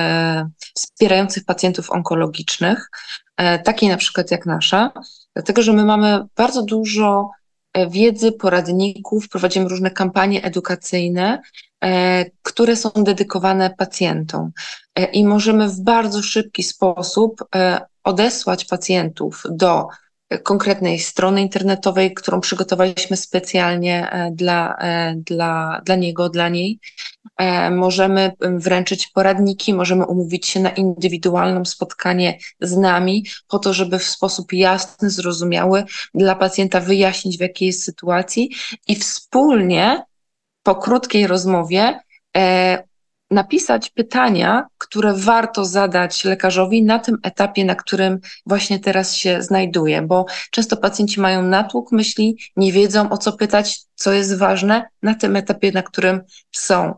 Speaker 4: wspierających pacjentów onkologicznych, takiej na przykład jak nasza, dlatego że my mamy bardzo dużo wiedzy, poradników, prowadzimy różne kampanie edukacyjne, które są dedykowane pacjentom. E, I możemy w bardzo szybki sposób e, odesłać pacjentów do e, konkretnej strony internetowej, którą przygotowaliśmy specjalnie e, dla, e, dla, dla niego, dla niej. E, Możemy wręczyć poradniki, możemy umówić się na indywidualne spotkanie z nami, po to, żeby w sposób jasny, zrozumiały dla pacjenta wyjaśnić, w jakiej jest sytuacji i wspólnie po krótkiej rozmowie e, napisać pytania, które warto zadać lekarzowi na tym etapie, na którym właśnie teraz się znajduje, bo często pacjenci mają natłok myśli, nie wiedzą o co pytać, co jest ważne na tym etapie, na którym są.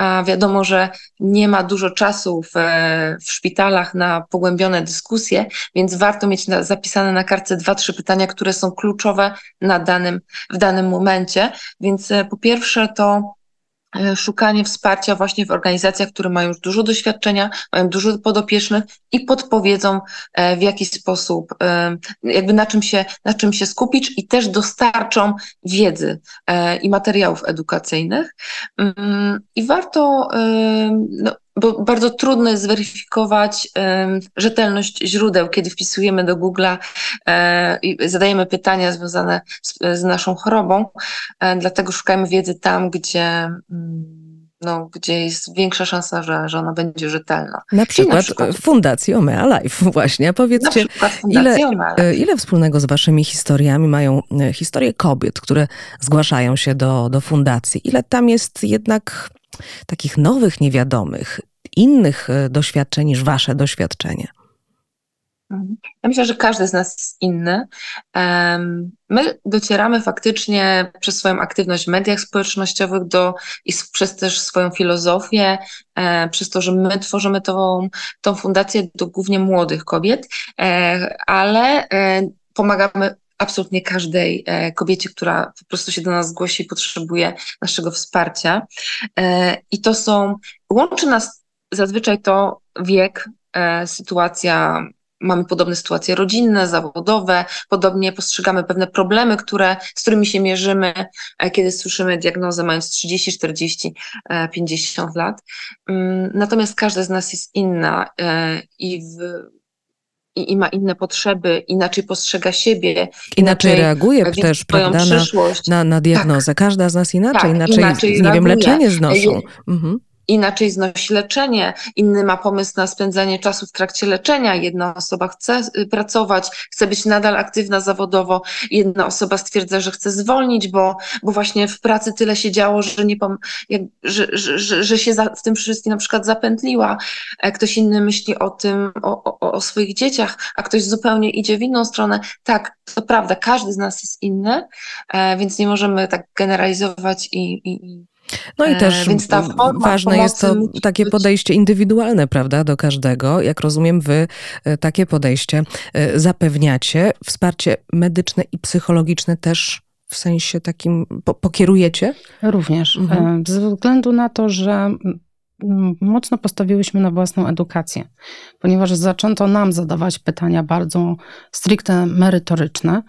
Speaker 4: A wiadomo, że nie ma dużo czasu w, e, w szpitalach na pogłębione dyskusje, więc warto mieć na, zapisane na kartce dwa, trzy pytania, które są kluczowe na danym, w danym momencie. Więc e, po pierwsze to szukanie wsparcia właśnie w organizacjach, które mają już dużo doświadczenia, mają dużo podopiecznych i podpowiedzą, e, w jaki sposób, e, jakby na czym się, na czym się skupić i też dostarczą wiedzy e, i materiałów edukacyjnych. Mm, I warto, e, no, bo bardzo trudno jest zweryfikować rzetelność źródeł, kiedy wpisujemy do Google'a e, i zadajemy pytania związane z, z naszą chorobą, e, dlatego szukajmy wiedzy tam, gdzie, mm, no, gdzie jest większa szansa, że, że ona będzie rzetelna.
Speaker 2: Na przykład,
Speaker 4: przykład-
Speaker 2: w Fundacji Omea Life właśnie.
Speaker 4: Na
Speaker 2: Powiedzcie, ile, e, ile wspólnego z waszymi historiami mają e, historie kobiet, które zgłaszają się do, do fundacji? Ile tam jest jednak takich nowych, niewiadomych, innych e, doświadczeń niż wasze doświadczenie?
Speaker 4: Mhm. Ja myślę, że każdy z nas jest inny. My docieramy faktycznie przez swoją aktywność w mediach społecznościowych do, i przez też swoją filozofię, e, przez to, że my tworzymy tą, tą fundację do głównie młodych kobiet, e, ale pomagamy absolutnie każdej e, kobiecie, która po prostu się do nas zgłosi i potrzebuje naszego wsparcia. E, I to są, łączy nas zazwyczaj to wiek, e, sytuacja mamy podobne sytuacje rodzinne, zawodowe, podobnie postrzegamy pewne problemy, które, z którymi się mierzymy, kiedy słyszymy diagnozę mając 30, 40, e, 50 lat. Mm, Natomiast każda z nas jest inna i, w, i, i ma inne potrzeby, inaczej postrzega siebie,
Speaker 2: Inaczej reaguje
Speaker 4: widzi
Speaker 2: też, prawda, na, na, na diagnozę. Każda z nas inaczej,
Speaker 4: Tak,
Speaker 2: inaczej,
Speaker 4: inaczej
Speaker 2: nie wiem,
Speaker 4: reaguje.
Speaker 2: leczenie znoszą. Mhm.
Speaker 4: Inaczej znosi leczenie, inny ma pomysł na spędzanie czasu w trakcie leczenia, jedna osoba chce y, pracować, chce być nadal aktywna zawodowo, jedna osoba stwierdza, że chce zwolnić, bo, bo właśnie w pracy tyle się działo, że, nie pom- jak, że, że, że, że się za, w tym wszystkim na przykład zapętliła. E, Ktoś inny myśli o tym, o, o, o swoich dzieciach, a ktoś zupełnie idzie w inną stronę. Tak, to prawda, każdy z nas jest inny, e, więc nie możemy tak generalizować i, i, i
Speaker 2: No i
Speaker 4: E,
Speaker 2: też ważne jest to takie
Speaker 4: być-
Speaker 2: podejście indywidualne, prawda, do każdego. Jak rozumiem, wy e, takie podejście e, zapewniacie. Wsparcie medyczne i psychologiczne też w sensie takim po, pokierujecie?
Speaker 3: Również.
Speaker 2: Mhm.
Speaker 3: Ze względu na to, że mocno postawiłyśmy na własną edukację, ponieważ zaczęto nam zadawać pytania bardzo stricte merytoryczne,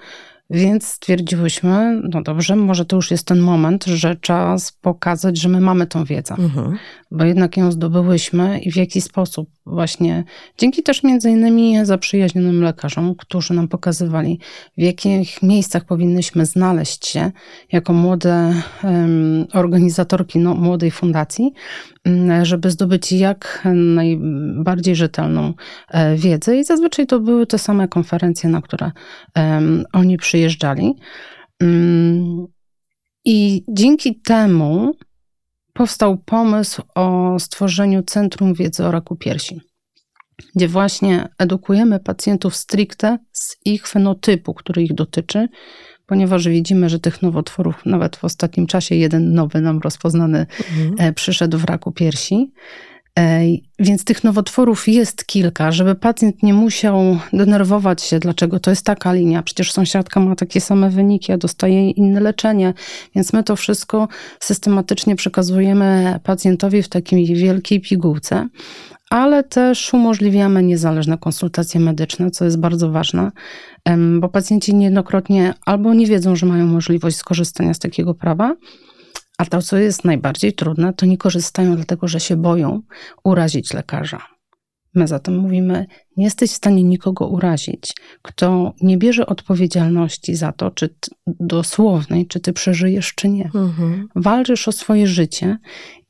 Speaker 3: więc stwierdziłyśmy, no dobrze, może to już jest ten moment, że czas pokazać, że my mamy tą wiedzę,
Speaker 2: Mhm.
Speaker 3: bo jednak ją zdobyłyśmy i w jaki sposób właśnie dzięki też między innymi zaprzyjaźnionym lekarzom, którzy nam pokazywali, w jakich miejscach powinnyśmy znaleźć się jako młode um, organizatorki no, młodej fundacji, um, żeby zdobyć jak najbardziej rzetelną um, wiedzę. I zazwyczaj to były te same konferencje, na które oni przyjeżdżali. Mm, I dzięki temu powstał pomysł o stworzeniu Centrum Wiedzy o Raku Piersi, gdzie właśnie edukujemy pacjentów stricte z ich fenotypu, który ich dotyczy, ponieważ widzimy, że tych nowotworów nawet w ostatnim czasie jeden nowy nam rozpoznany mhm. przyszedł w raku piersi. Więc tych nowotworów jest kilka, żeby pacjent nie musiał denerwować się, dlaczego to jest taka linia. Przecież sąsiadka ma takie same wyniki, a dostaje inne leczenie. Więc my to wszystko systematycznie przekazujemy pacjentowi w takiej wielkiej pigułce, ale też umożliwiamy niezależne konsultacje medyczne, co jest bardzo ważne, bo pacjenci niejednokrotnie albo nie wiedzą, że mają możliwość skorzystania z takiego prawa, a to, co jest najbardziej trudne, to nie korzystają dlatego, że się boją urazić lekarza. My zatem mówimy, nie jesteś w stanie nikogo urazić, kto nie bierze odpowiedzialności za to, czy dosłownej, czy ty przeżyjesz, czy nie. Mhm. Walczysz o swoje życie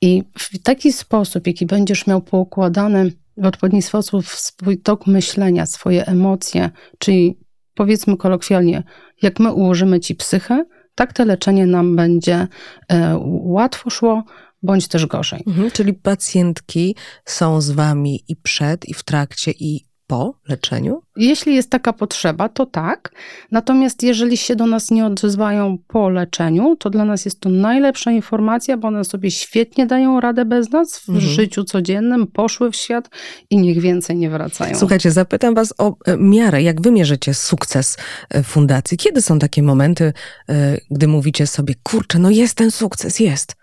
Speaker 3: i w taki sposób, jaki będziesz miał poukładany w odpowiedni sposób swój tok myślenia, swoje emocje, czyli powiedzmy kolokwialnie, jak my ułożymy ci psychę, tak to leczenie nam będzie e, łatwo szło, bądź też gorzej.
Speaker 2: Mhm, czyli pacjentki są z wami i przed, i w trakcie, i po leczeniu?
Speaker 3: Jeśli jest taka potrzeba, to tak. Natomiast jeżeli się do nas nie odzywają po leczeniu, to dla nas jest to najlepsza informacja, bo one sobie świetnie dają radę bez nas w mhm. życiu codziennym, poszły w świat i niech więcej nie wracają.
Speaker 2: Słuchajcie, zapytam was o e, miarę. Jak wy mierzycie sukces e, fundacji? Kiedy są takie momenty, e, gdy mówicie sobie, kurczę, no jest ten sukces, jest.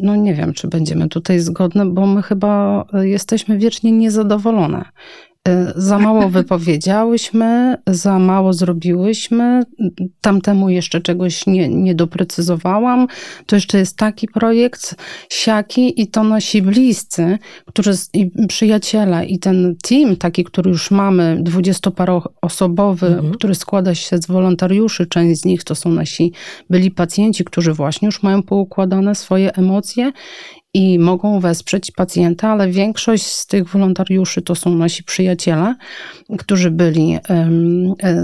Speaker 3: No nie wiem, czy będziemy tutaj zgodne, bo my chyba jesteśmy wiecznie niezadowolone. Y, za mało wypowiedziałyśmy, za mało zrobiłyśmy, tamtemu jeszcze czegoś nie, nie doprecyzowałam. To jeszcze jest taki projekt, siaki i to nasi bliscy, którzy, i przyjaciele i ten team taki, który już mamy, dwudziestoparoosobowy, mhm. który składa się z wolontariuszy, część z nich to są nasi byli pacjenci, którzy właśnie już mają poukładane swoje emocje i mogą wesprzeć pacjenta, ale większość z tych wolontariuszy to są nasi przyjaciele, którzy byli e,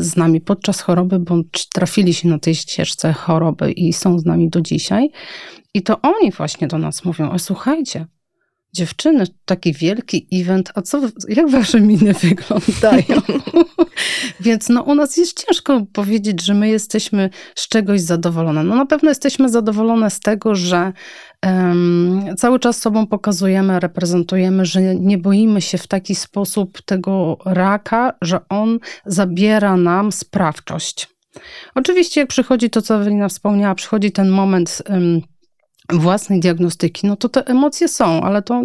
Speaker 3: z nami podczas choroby, bądź trafili się na tej ścieżce choroby i są z nami do dzisiaj. I to oni właśnie do nas mówią: O, słuchajcie, dziewczyny, taki wielki event, a co, jak wasze miny wyglądają? Więc no, u nas jest ciężko powiedzieć, że my jesteśmy z czegoś zadowolone. No na pewno jesteśmy zadowolone z tego, że um, cały czas sobą pokazujemy, reprezentujemy, że nie boimy się w taki sposób tego raka, że on zabiera nam sprawczość. Oczywiście, jak przychodzi to, co Ewelina wspomniała, przychodzi ten moment um, własnej diagnostyki, no to te emocje są, ale to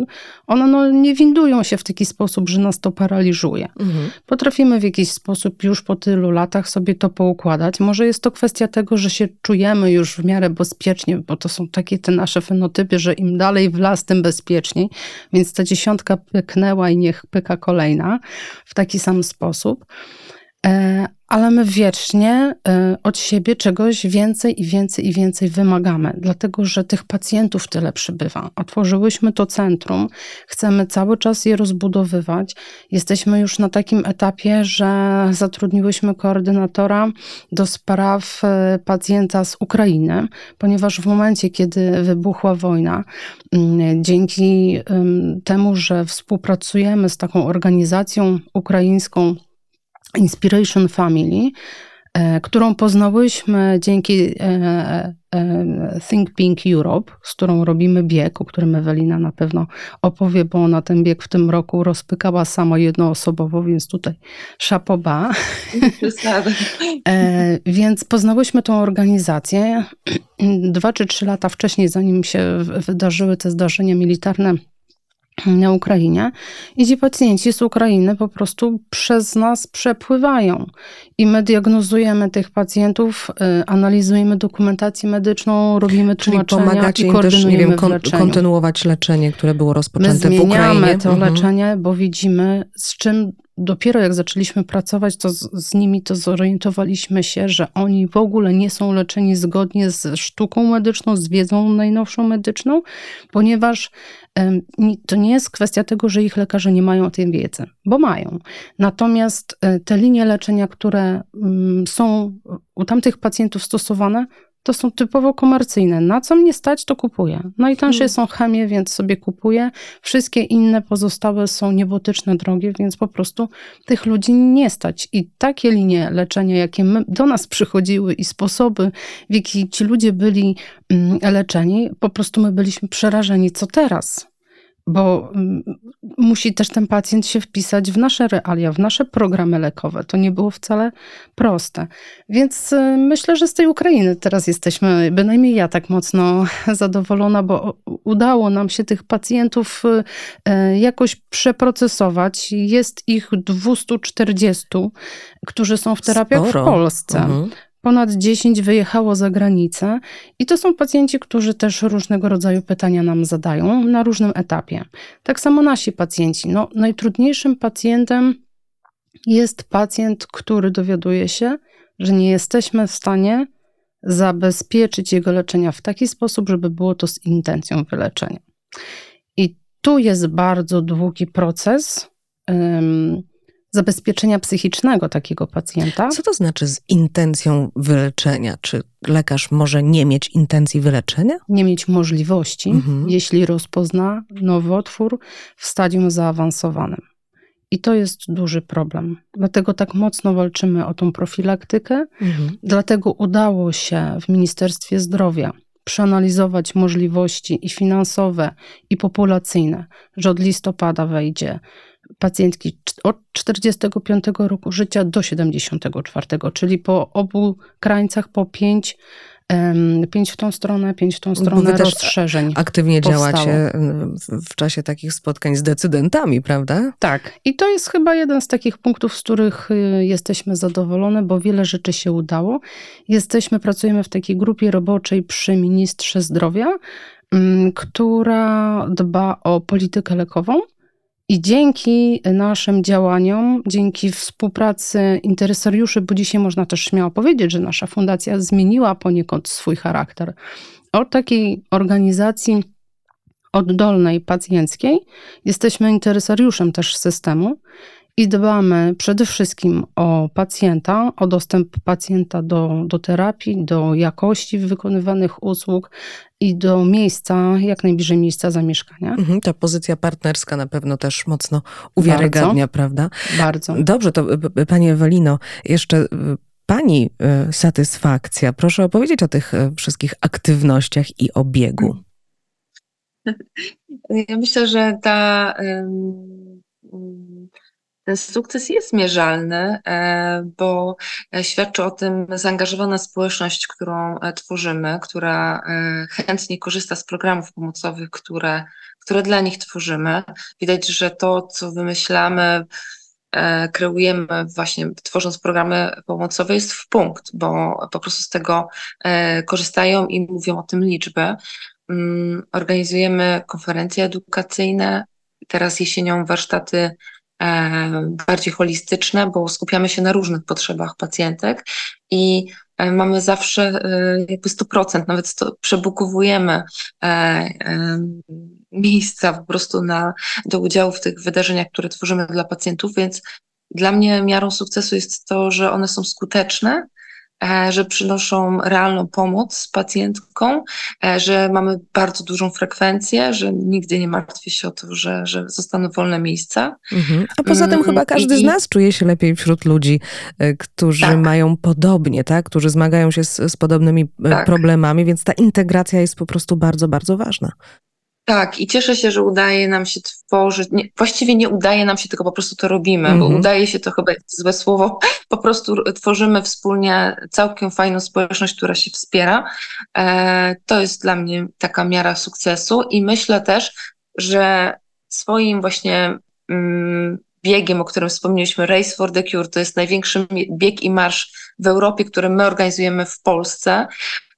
Speaker 3: one no, nie windują się w taki sposób, że nas to paraliżuje. Mhm. Potrafimy w jakiś sposób już po tylu latach sobie to poukładać. Może jest to kwestia tego, że się czujemy już w miarę bezpiecznie, bo to są takie te nasze fenotypy, że im dalej w las, tym bezpieczniej. Więc ta dziesiątka pyknęła i niech pyka kolejna w taki sam sposób. Ale my wiecznie y, od siebie czegoś więcej i więcej i więcej wymagamy, dlatego że tych pacjentów tyle przybywa. Otworzyłyśmy to centrum, chcemy cały czas je rozbudowywać. Jesteśmy już na takim etapie, że zatrudniłyśmy koordynatora do spraw y, pacjenta z Ukrainy, ponieważ w momencie, kiedy wybuchła wojna, y, dzięki temu, że współpracujemy z taką organizacją ukraińską, Inspiration Family, e, którą poznałyśmy dzięki e, e, Think Pink Europe, z którą robimy bieg, o którym Ewelina na pewno opowie, bo ona ten bieg w tym roku rozpykała sama jednoosobowo, więc tutaj szapoba. więc poznałyśmy tą organizację dwa czy trzy lata wcześniej, zanim się wydarzyły te zdarzenia militarne na Ukrainie i ci pacjenci z Ukrainy po prostu przez nas przepływają. I my diagnozujemy tych pacjentów, y, analizujemy dokumentację medyczną, robimy
Speaker 2: Czyli
Speaker 3: tłumaczenia
Speaker 2: pomagacie
Speaker 3: i
Speaker 2: im też, nie wiem, kon-
Speaker 3: leczeniu.
Speaker 2: kontynuować leczenie, które było
Speaker 3: My
Speaker 2: rozpoczęte w Ukrainie.
Speaker 3: zmieniamy to
Speaker 2: Mhm.
Speaker 3: leczenie, bo widzimy, z czym dopiero jak zaczęliśmy pracować, to z, z nimi to zorientowaliśmy się, że oni w ogóle nie są leczeni zgodnie z sztuką medyczną, z wiedzą najnowszą medyczną, ponieważ ni- to nie jest kwestia tego, że ich lekarze nie mają tej wiedzy, bo mają. Natomiast e, te linie leczenia, które mm, są u tamtych pacjentów stosowane, to są typowo komercyjne. Na co mnie stać, to kupuję. Najtańsze
Speaker 2: Hmm.
Speaker 3: są chemie, więc sobie kupuję. Wszystkie inne pozostałe są niebotyczne, drogie, więc po prostu tych ludzi nie stać. I takie linie leczenia, jakie my, do nas przychodziły i sposoby, w jaki ci ludzie byli mm, leczeni, po prostu my byliśmy przerażeni. Co teraz? Bo mm, musi też ten pacjent się wpisać w nasze realia, w nasze programy lekowe. To nie było wcale proste. Więc y, myślę, że z tej Ukrainy teraz jesteśmy, bynajmniej ja tak mocno zadowolona, bo udało nam się tych pacjentów y, y, jakoś przeprocesować. Jest ich 240, którzy są w terapiach
Speaker 2: Sporo.
Speaker 3: w Polsce.
Speaker 2: Mhm.
Speaker 3: Ponad 10 wyjechało za granicę i to są pacjenci, którzy też różnego rodzaju pytania nam zadają na różnym etapie. Tak samo nasi pacjenci. No, najtrudniejszym pacjentem jest pacjent, który dowiaduje się, że nie jesteśmy w stanie zabezpieczyć jego leczenia w taki sposób, żeby było to z intencją wyleczenia. I tu jest bardzo długi proces zabezpieczenia psychicznego takiego pacjenta.
Speaker 2: Co to znaczy z intencją wyleczenia? Czy lekarz może nie mieć intencji wyleczenia?
Speaker 3: nie mieć możliwości,
Speaker 2: Mhm.
Speaker 3: jeśli rozpozna nowotwór w stadium zaawansowanym. I to jest duży problem. Dlatego tak mocno walczymy o tą profilaktykę.
Speaker 2: Mhm.
Speaker 3: Dlatego udało się w Ministerstwie Zdrowia przeanalizować możliwości i finansowe, i populacyjne, że od listopada wejdzie pacjentki od 45 roku życia do 74, czyli po obu krańcach po 5, pięć w tą stronę, 5 w tą stronę
Speaker 2: wy
Speaker 3: rozszerzeń.
Speaker 2: Aktywnie
Speaker 3: Powstało.
Speaker 2: działacie w, w czasie takich spotkań z decydentami, prawda?
Speaker 3: Tak, i to jest chyba jeden z takich punktów, z których y, jesteśmy zadowolone, bo wiele rzeczy się udało. Jesteśmy, pracujemy w takiej grupie roboczej przy ministrze zdrowia, mm, która dba o politykę lekową. I dzięki naszym działaniom, dzięki współpracy interesariuszy, bo dzisiaj można też śmiało powiedzieć, że nasza fundacja zmieniła poniekąd swój charakter. Od takiej organizacji oddolnej, pacjenckiej, jesteśmy interesariuszem też systemu i dbamy przede wszystkim o pacjenta, o dostęp pacjenta do, do terapii, do jakości wykonywanych usług i do miejsca, jak najbliżej miejsca zamieszkania.
Speaker 2: Mhm, ta pozycja partnerska na pewno też mocno uwiarygadnia, prawda?
Speaker 3: Bardzo.
Speaker 2: Dobrze, to pani Ewelino, jeszcze y, pani y, satysfakcja. Proszę opowiedzieć o tych y, wszystkich aktywnościach i obiegu.
Speaker 4: Ja myślę, że ta, ym, ten sukces jest mierzalny, e, bo e, świadczy o tym zaangażowana społeczność, którą e, tworzymy, która chętnie korzysta z programów pomocowych, które, które dla nich tworzymy. Widać, że to, co wymyślamy, kreujemy właśnie tworząc programy pomocowe jest w punkt, bo po prostu z tego korzystają i mówią o tym liczby. Mm, Organizujemy konferencje edukacyjne, teraz jesienią warsztaty bardziej holistyczne, bo skupiamy się na różnych potrzebach pacjentek i e, mamy zawsze e, jakby 100%, nawet 100, przebukowujemy e, e, miejsca po prostu na, do udziału w tych wydarzeniach, które tworzymy dla pacjentów, więc dla mnie miarą sukcesu jest to, że one są skuteczne, e, że przynoszą realną pomoc pacjentkom, e, że mamy bardzo dużą frekwencję, że nigdy nie martwię się o to, że, że zostaną wolne miejsca.
Speaker 2: Mhm. A poza tym
Speaker 4: Mm,
Speaker 2: chyba każdy z
Speaker 4: i-
Speaker 2: nas czuje się lepiej wśród ludzi, y, którzy
Speaker 4: Tak.
Speaker 2: mają podobnie, tak? Którzy zmagają się z, z podobnymi
Speaker 4: Tak.
Speaker 2: problemami, więc ta integracja jest po prostu bardzo, bardzo ważna.
Speaker 4: Tak, i cieszę się, że udaje nam się tworzyć. Nie, właściwie nie udaje nam się, tylko po prostu to robimy, bo
Speaker 2: Mhm.
Speaker 4: udaje się to chyba jest złe słowo. Po prostu tworzymy wspólnie całkiem fajną społeczność, która się wspiera. E, to jest dla mnie taka miara sukcesu i myślę też, że swoim właśnie mm, biegiem, o którym wspomnieliśmy, Race for the Cure, to jest największy bieg i marsz w Europie, który my organizujemy w Polsce.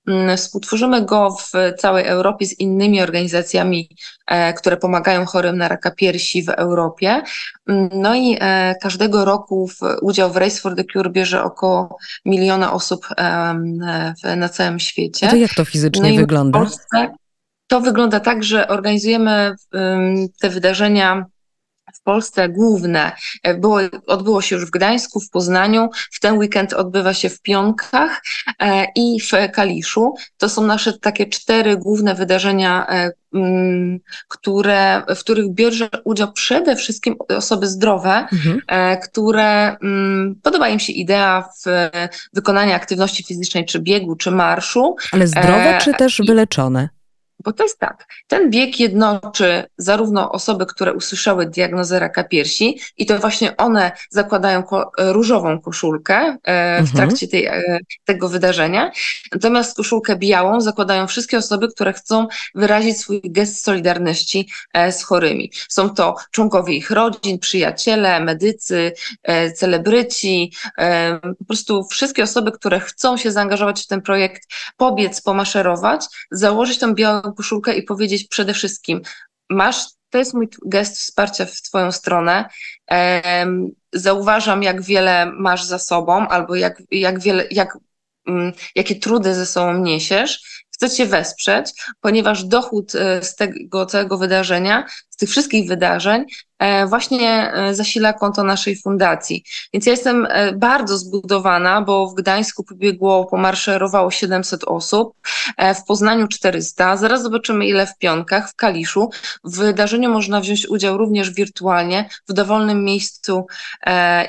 Speaker 4: Mm, współtworzymy go w całej Europie z innymi organizacjami, e, które pomagają chorym na raka piersi w Europie. Mm, no i e, każdego roku w, udział w Race for the Cure bierze około miliona osób w, na całym świecie.
Speaker 2: A to jak to fizycznie
Speaker 4: no
Speaker 2: wygląda?
Speaker 4: To wygląda tak, że organizujemy te wydarzenia w Polsce główne e, było, odbyło się już w Gdańsku, w Poznaniu. W ten weekend odbywa się w Pionkach e, i w Kaliszu. To są nasze takie cztery główne wydarzenia, e, m, które, w których bierze udział przede wszystkim osoby zdrowe,
Speaker 2: Mhm.
Speaker 4: które m, podoba im się idea w wykonania aktywności fizycznej, czy biegu, czy marszu.
Speaker 2: Ale zdrowe czy też wyleczone?
Speaker 4: Bo to jest tak, ten bieg jednoczy zarówno osoby, które usłyszały diagnozę raka piersi i to właśnie one zakładają ko różową koszulkę e, w
Speaker 2: Mhm.
Speaker 4: trakcie tej, e, tego wydarzenia, natomiast koszulkę białą zakładają wszystkie osoby, które chcą wyrazić swój gest solidarności e, z chorymi. Są to członkowie ich rodzin, przyjaciele, medycy, e, celebryci, e, po prostu wszystkie osoby, które chcą się zaangażować w ten projekt, pobiec, pomaszerować, założyć tą białą koszulkę i powiedzieć przede wszystkim, masz, to jest mój gest wsparcia w twoją stronę, em, zauważam jak wiele masz za sobą, albo jak, jak wiele, jak, mm, jakie trudy ze sobą niesiesz, chcę cię wesprzeć, ponieważ dochód e, z tego całego wydarzenia, tych wszystkich wydarzeń, e, właśnie e, zasila konto naszej fundacji. Więc ja jestem e, bardzo zbudowana, bo w Gdańsku pobiegło, pomaszerowało 700 osób, w Poznaniu 400, zaraz zobaczymy ile w Pionkach, w Kaliszu. W wydarzeniu można wziąć udział również wirtualnie, w dowolnym miejscu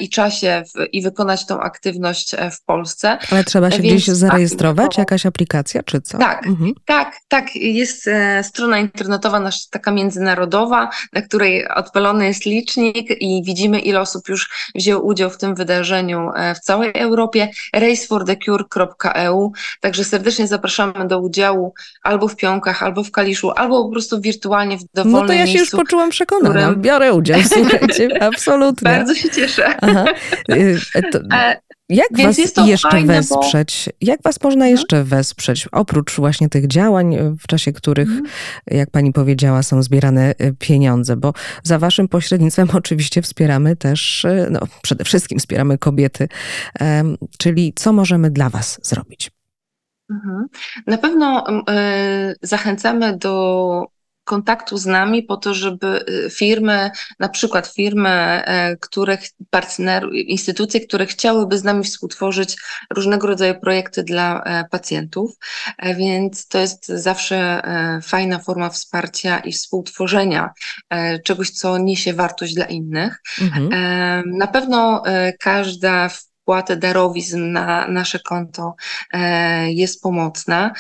Speaker 4: i czasie w, i wykonać tą aktywność w Polsce.
Speaker 2: Ale trzeba się
Speaker 4: Więc
Speaker 2: gdzieś zarejestrować? Jakaś aplikacja czy co?
Speaker 4: Tak.
Speaker 2: Mhm.
Speaker 4: Tak, tak, jest strona internetowa nasza taka międzynarodowa, na której odpalony jest licznik i widzimy ile osób już wzięło udział w tym wydarzeniu e, w całej Europie, raceforthecure.eu, także serdecznie zapraszamy do udziału albo w Pionkach, albo w Kaliszu, albo po prostu wirtualnie w dowolnym
Speaker 2: No to ja się już
Speaker 4: miejscu.
Speaker 2: poczułam przekonana.
Speaker 4: którym-
Speaker 2: Biorę udział, słuchajcie, absolutnie.
Speaker 4: Bardzo się cieszę.
Speaker 2: Aha. Y, to,
Speaker 4: E,
Speaker 2: jak
Speaker 4: więc
Speaker 2: was
Speaker 4: jest to
Speaker 2: jeszcze
Speaker 4: fajne, bo-
Speaker 2: wesprzeć? Jak was można
Speaker 4: Mhm.
Speaker 2: jeszcze wesprzeć? Oprócz właśnie tych działań, y, w czasie których,
Speaker 4: Mhm.
Speaker 2: jak pani powiedziała, są zbierane y, pieniądze, bo za waszym pośrednictwem oczywiście wspieramy też, y, no przede wszystkim wspieramy kobiety, Em, czyli co możemy dla was zrobić?
Speaker 4: Mhm. Na pewno e, zachęcamy do kontaktu z nami po to, żeby e, firmy, na przykład firmy, e, które partnerów, instytucje, które chciałyby z nami współtworzyć różnego rodzaju projekty dla e, pacjentów, E, więc to jest zawsze fajna forma wsparcia i współtworzenia czegoś, co niesie wartość dla innych.
Speaker 2: Mhm.
Speaker 4: Na pewno każda wpłata darowizn na nasze konto jest pomocna.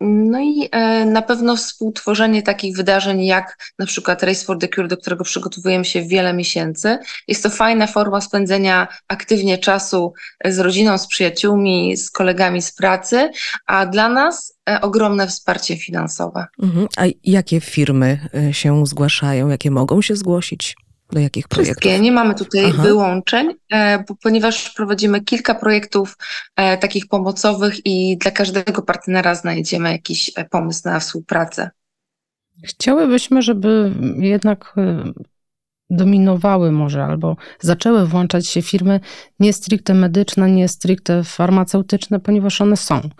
Speaker 4: No i e, na pewno współtworzenie takich wydarzeń jak na przykład Race for the Cure, do którego przygotowujemy się wiele miesięcy. Jest to fajna forma spędzenia aktywnie czasu e, z rodziną, z przyjaciółmi, z kolegami z pracy, a dla nas e, ogromne wsparcie finansowe.
Speaker 2: Mhm. A jakie firmy się zgłaszają? Jakie mogą się zgłosić? Do jakich projektów?
Speaker 4: Wszystkie, nie mamy tutaj
Speaker 2: Aha.
Speaker 4: wyłączeń, e, bo, ponieważ prowadzimy kilka projektów e, takich pomocowych i dla każdego partnera znajdziemy jakiś e, pomysł na współpracę.
Speaker 3: Chciałybyśmy, żeby jednak y, dominowały może albo zaczęły włączać się firmy nie stricte medyczne, nie stricte farmaceutyczne, ponieważ one są, e,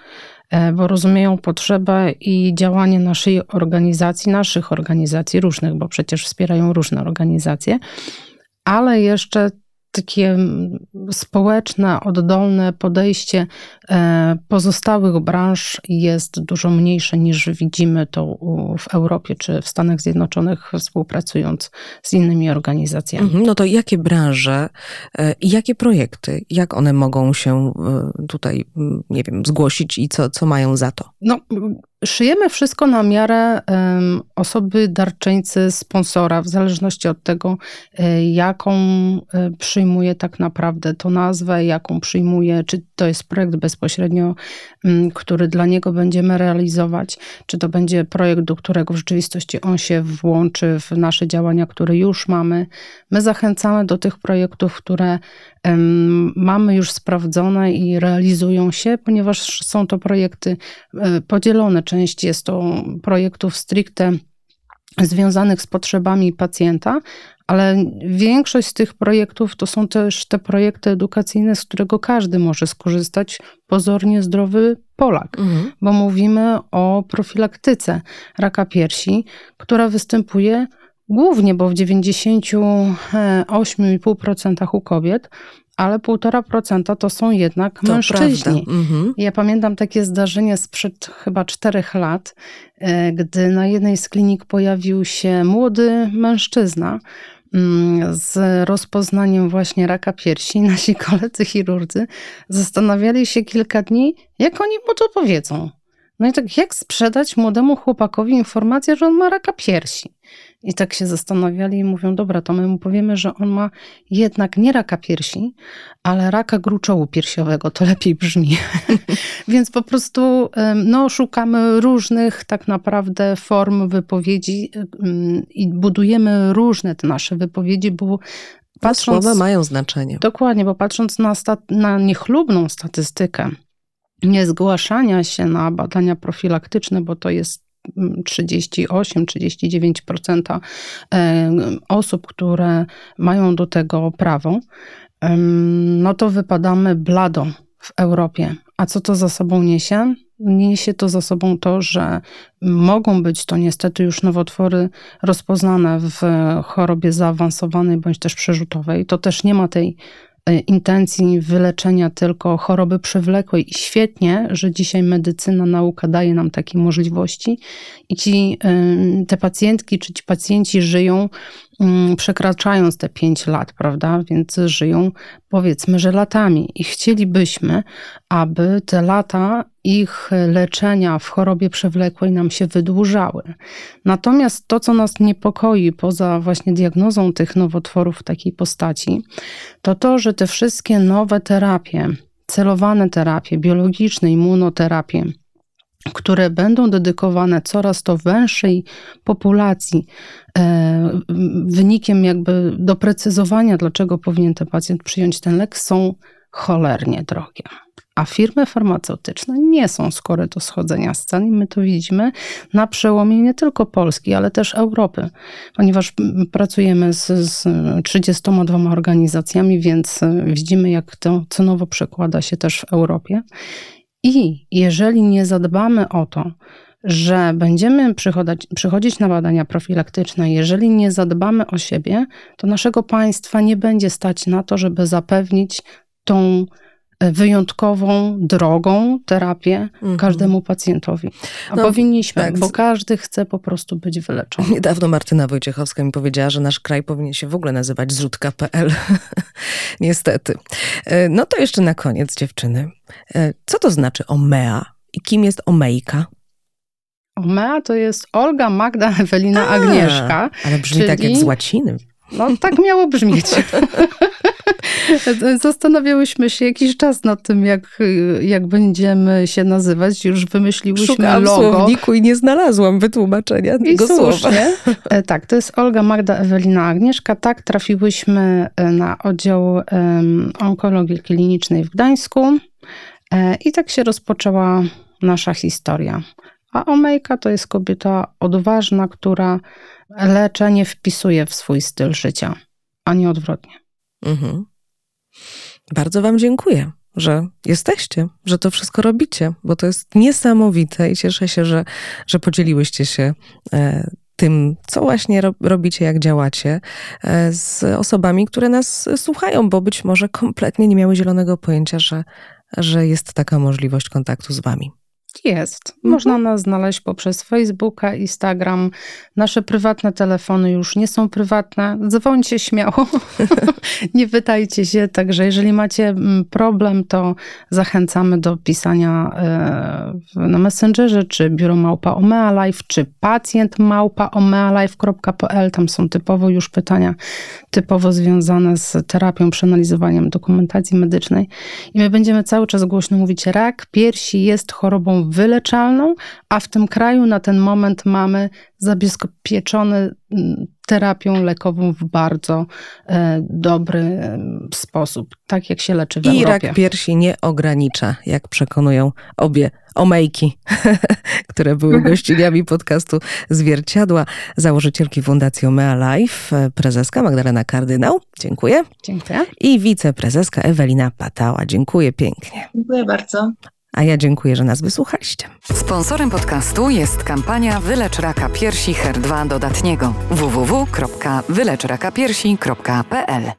Speaker 3: bo rozumieją potrzebę i działanie naszej organizacji, naszych organizacji różnych, bo przecież wspierają różne organizacje, ale jeszcze takie mm, społeczne, oddolne podejście e, pozostałych branż jest dużo mniejsze niż widzimy to w Europie czy w Stanach Zjednoczonych, współpracując z innymi organizacjami.
Speaker 2: Mhm, No to jakie branże e, i jakie projekty, jak one mogą się e, tutaj, nie wiem, zgłosić i co, co mają za to?
Speaker 3: No, szyjemy wszystko na miarę osoby darczyńcy, sponsora, w zależności od tego, e, jaką e, przyjmuje tak naprawdę to nazwę, jaką przyjmuje, czy to jest projekt bez bezpośrednio, mm, który dla niego będziemy realizować, czy to będzie projekt, do którego w rzeczywistości on się włączy w nasze działania, które już mamy. My zachęcamy do tych projektów, które mamy już sprawdzone i realizują się, ponieważ są to projekty e, podzielone. Część jest to projektów stricte związanych z potrzebami pacjenta, ale większość z tych projektów to są też te projekty edukacyjne, z którego każdy może skorzystać, pozornie zdrowy Polak,
Speaker 2: Mhm.
Speaker 3: bo mówimy o profilaktyce raka piersi, która występuje głównie, bo w 98,5% u kobiet, ale 1,5% to są jednak
Speaker 2: To
Speaker 3: mężczyźni.
Speaker 2: Mhm.
Speaker 3: Ja pamiętam takie zdarzenie sprzed chyba czterech lat, e, gdy na jednej z klinik pojawił się młody mężczyzna z rozpoznaniem właśnie raka piersi. Nasi koledzy chirurdzy zastanawiali się kilka dni, jak oni mu to powiedzą. No i tak, jak sprzedać młodemu chłopakowi informację, że on ma raka piersi? I tak się zastanawiali i mówią, dobra, to my mu powiemy, że on ma jednak nie raka piersi, ale raka gruczołu piersiowego, to lepiej brzmi. Więc po prostu no, szukamy różnych tak naprawdę form wypowiedzi i budujemy różne te nasze wypowiedzi, bo patrząc...
Speaker 2: Słowa mają znaczenie.
Speaker 3: Dokładnie, bo patrząc na, stat- na niechlubną statystykę niezgłaszania się na badania profilaktyczne, bo to jest 38-39% e, osób, które mają do tego prawo, no to wypadamy blado w Europie. A co to za sobą niesie? Niesie to za sobą to, że mogą być to niestety już nowotwory rozpoznane w chorobie zaawansowanej bądź też przerzutowej. To też nie ma tej intencji wyleczenia tylko choroby przewlekłej. I świetnie, że dzisiaj medycyna, nauka daje nam takie możliwości i ci, em, te pacjentki czy ci pacjenci żyją przekraczając te 5 lat, prawda? Więc żyją powiedzmy, że latami i chcielibyśmy, aby te lata ich leczenia w chorobie przewlekłej nam się wydłużały. Natomiast to, co nas niepokoi poza właśnie diagnozą tych nowotworów w takiej postaci, to to, że te wszystkie nowe terapie, celowane terapie, biologiczne, immunoterapie, które będą dedykowane coraz to węższej populacji, e, wynikiem jakby doprecyzowania, dlaczego powinien ten pacjent przyjąć ten lek, są cholernie drogie. A firmy farmaceutyczne nie są skore do schodzenia z cen i my to widzimy na przełomie nie tylko Polski, ale też Europy, ponieważ pracujemy z, z 32 organizacjami, więc widzimy, jak to cenowo przekłada się też w Europie. I jeżeli nie zadbamy o to, że będziemy przychodzić, na badania profilaktyczne, jeżeli nie zadbamy o siebie, to naszego państwa nie będzie stać na to, żeby zapewnić tą wyjątkową, drogą terapię
Speaker 2: Mhm.
Speaker 3: każdemu pacjentowi. A
Speaker 2: No,
Speaker 3: powinniśmy,
Speaker 2: tak.
Speaker 3: bo każdy chce po prostu być wyleczony.
Speaker 2: Niedawno Martyna Wojciechowska mi powiedziała, że nasz kraj powinien się w ogóle nazywać zrzutka.pl. Niestety. E, No to jeszcze na koniec, dziewczyny. E, Co to znaczy OMEA i kim jest OMEJka?
Speaker 3: OMEA to jest Olga, Magda, Ewelina,
Speaker 2: A,
Speaker 3: Agnieszka.
Speaker 2: Ale brzmi tak jak
Speaker 3: czyli-
Speaker 2: z łaciny.
Speaker 3: No tak miało brzmieć. Zastanawiałyśmy się jakiś czas nad tym, jak, jak będziemy się nazywać. Już wymyśliłyśmy
Speaker 2: Szukałam w
Speaker 3: logo.
Speaker 2: słowniku i nie znalazłam wytłumaczenia
Speaker 3: I
Speaker 2: tego słowa.
Speaker 3: słusznie. E, Tak, to jest Olga, Magda, Ewelina, Agnieszka. Tak, trafiłyśmy e, na oddział em, onkologii klinicznej w Gdańsku E, i tak się rozpoczęła nasza historia. A Omejka to jest kobieta odważna, która leczenie wpisuje w swój styl życia, a nie odwrotnie.
Speaker 2: Mhm. Bardzo Wam dziękuję, że jesteście, że to wszystko robicie, bo to jest niesamowite i cieszę się, że, że podzieliłyście się e, tym, co właśnie ro, robicie, jak działacie e, z osobami, które nas słuchają, bo być może kompletnie nie miały zielonego pojęcia, że, że jest taka możliwość kontaktu z Wami.
Speaker 3: Jest. Można nas znaleźć poprzez Facebooka, Instagram. Nasze prywatne telefony już nie są prywatne. Dzwońcie śmiało. nie pytajcie się. Także jeżeli macie mm, problem, to zachęcamy do pisania e, na Messengerze, czy biuro małpa Omea Life, czy pacjent małpa omealife.pl. Tam są typowo już pytania typowo związane z terapią, przeanalizowaniem dokumentacji medycznej. I my będziemy cały czas głośno mówić, rak piersi jest chorobą wyleczalną, a w tym kraju na ten moment mamy zabezpieczony terapią lekową w bardzo e, dobry sposób, tak jak się leczy w
Speaker 2: I
Speaker 3: Europie.
Speaker 2: rak piersi nie ogranicza, jak przekonują obie omejki, które były gościniami podcastu Zwierciadła, założycielki Fundacji Omea Life, e, prezeska Magdalena Kardynał. Dziękuję.
Speaker 3: Dziękuję.
Speaker 2: I wiceprezeska Ewelina Patała. Dziękuję pięknie.
Speaker 4: Dziękuję bardzo.
Speaker 2: A ja dziękuję, że nas wysłuchaliście.
Speaker 1: Sponsorem podcastu jest kampania Wylecz raka piersi HER2 dodatniego www.wyleczrakapiersi.pl